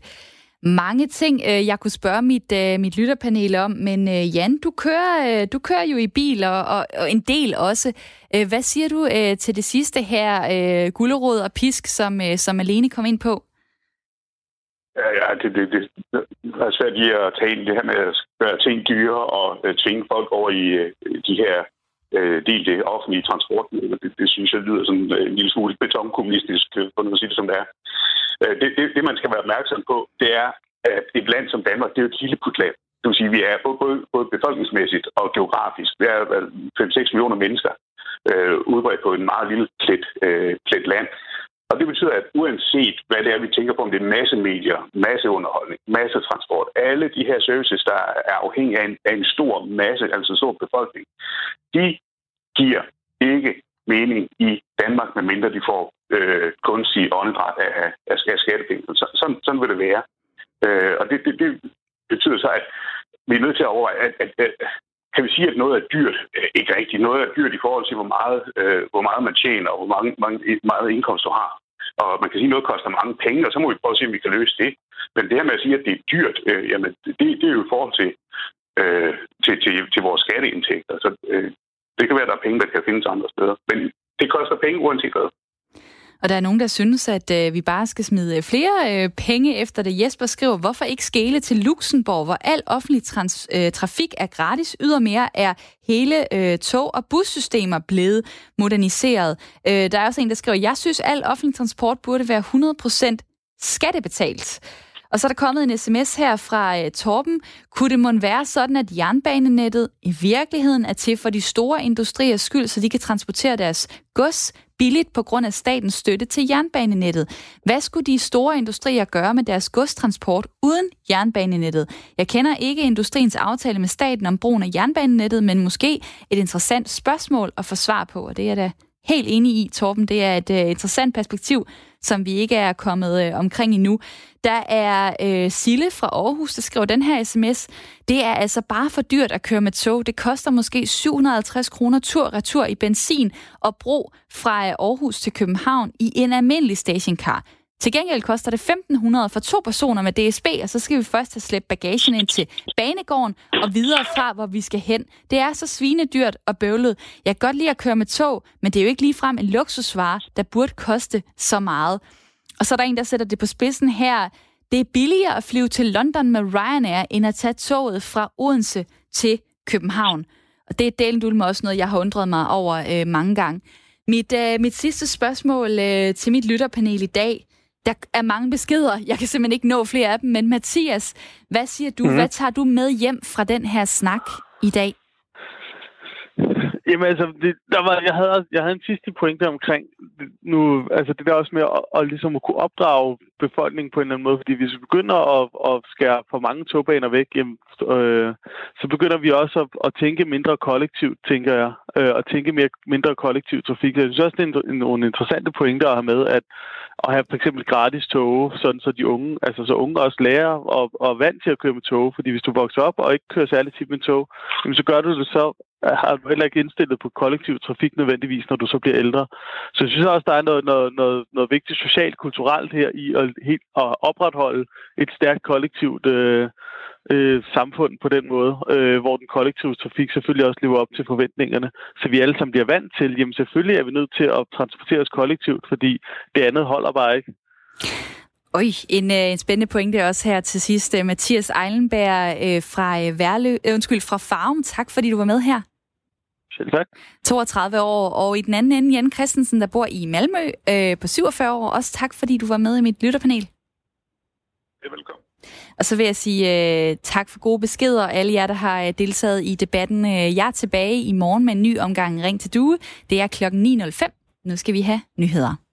mange ting, øh, jeg kunne spørge mit, øh, mit lytterpanel om, men øh, Jan, du kører, øh, du kører jo i bil, og, og, og en del også. Øh, hvad siger du øh, til det sidste her, gullerod og pisk, som, som Alene kom ind på? Ja, ja det, det, det er svært lige at tale det her med at gøre ting dyre og tvinge folk over i de her Øh, del det offentlige transport. Det, det synes jeg lyder sådan øh, en lille smule betonkommunistisk, øh, for nu at sige det som det er. Det, det, det, man skal være opmærksom på, det er, at et land som Danmark, det er jo et lille putland. Det vil sige, at vi er både, både befolkningsmæssigt og geografisk. Vi er 5-6 millioner mennesker øh, udbredt på en meget lille plet, øh, plet land. Og det betyder, at uanset hvad det er, vi tænker på, om det er massemedier, masseunderholdning, massetransport, alle de her services, der er afhængige af en, af en stor masse, altså en stor befolkning, de giver ikke mening i Danmark, medmindre de får øh, kunstig åndedræt af, af, af skattepenge. Så, sådan, sådan vil det være. Øh, og det, det, det betyder så, at vi er nødt til at overveje, at, at, at kan vi sige, at noget er dyrt? Øh, ikke rigtigt. Noget er dyrt i forhold til, hvor meget, øh, hvor meget man tjener, og hvor mange, mange, meget indkomst du har. Og man kan sige, at noget koster mange penge, og så må vi prøve at se, om vi kan løse det. Men det her med at sige, at det er dyrt, øh, jamen, det, det er jo i forhold til, øh, til, til, til vores skatteindtægter. Så øh, det kan være, at der er penge, der kan findes andre steder. Men det koster penge uanset hvad. Og der er nogen, der synes, at øh, vi bare skal smide øh, flere øh, penge efter det. Jesper skriver, hvorfor ikke skele til Luxembourg, hvor al offentlig trans, øh, trafik er gratis. Ydermere er hele øh, tog- og bussystemer blevet moderniseret. Øh, der er også en, der skriver, jeg synes, al offentlig transport burde være 100% skattebetalt. Og så er der kommet en sms her fra uh, Torben. Kunne det måtte være sådan, at jernbanenettet i virkeligheden er til for de store industriers skyld, så de kan transportere deres gods billigt på grund af statens støtte til jernbanenettet. Hvad skulle de store industrier gøre med deres godstransport uden jernbanenettet? Jeg kender ikke industriens aftale med staten om brugen af jernbanenettet, men måske et interessant spørgsmål at få svar på, og det er da helt enig i, Torben. Det er et uh, interessant perspektiv, som vi ikke er kommet øh, omkring endnu. Der er øh, Sille fra Aarhus, der skriver den her sms. Det er altså bare for dyrt at køre med tog. Det koster måske 750 kroner tur-retur i benzin og bro fra øh, Aarhus til København i en almindelig stationcar. Til gengæld koster det 1.500 for to personer med DSB, og så skal vi først have slæbt bagagen ind til banegården og videre fra, hvor vi skal hen. Det er så svinedyrt og bøvlet. Jeg kan godt lide at køre med tog, men det er jo ikke ligefrem en luksusvare, der burde koste så meget. Og så er der en, der sætter det på spidsen her. Det er billigere at flyve til London med Ryanair, end at tage toget fra Odense til København. Og det er delen med også noget, jeg har undret mig over øh, mange gange. Mit, øh, mit sidste spørgsmål øh, til mit lytterpanel i dag, der er mange beskeder. Jeg kan simpelthen ikke nå flere af dem. Men Mathias, hvad siger du? Mm. Hvad tager du med hjem fra den her snak i dag? Jamen altså, det, der var, jeg, havde, jeg havde en sidste pointe omkring nu, altså det der også med at, at, ligesom at kunne opdrage befolkningen på en eller anden måde, fordi hvis vi begynder at, at skære for mange togbaner væk, jamen, øh, så begynder vi også at, at tænke mindre kollektivt, tænker jeg, øh, og tænke mere, mindre kollektiv trafik. Jeg synes også, det er en, nogle interessante pointer at have med, at at have for eksempel gratis tog, sådan så de unge, altså så unge også lærer og, og vant til at køre med tog, fordi hvis du vokser op og ikke kører særlig tit med tog, jamen så gør du det så har du heller ikke indstillet på kollektiv trafik nødvendigvis, når du så bliver ældre. Så jeg synes også, der er noget, noget, noget, noget vigtigt socialt, kulturelt her i at, helt, at opretholde et stærkt kollektivt øh, øh, samfund på den måde, øh, hvor den kollektive trafik selvfølgelig også lever op til forventningerne, så vi alle sammen bliver vant til, jamen selvfølgelig er vi nødt til at transportere os kollektivt, fordi det andet holder bare ikke. Oj, en, øh, en spændende pointe også her til sidst. Øh, Mathias Eilenberg øh, fra øh, Værlø, øh, undskyld, fra Farm. Tak fordi du var med her. Selv tak. 32 år, og i den anden ende, Jan Christensen, der bor i Malmø øh, på 47 år. Også tak, fordi du var med i mit lytterpanel. Er velkommen. Og så vil jeg sige uh, tak for gode beskeder, alle jer, der har øh, deltaget i debatten. Uh, jeg er tilbage i morgen med en ny omgang Ring til Due. Det er klokken 9.05. Nu skal vi have nyheder.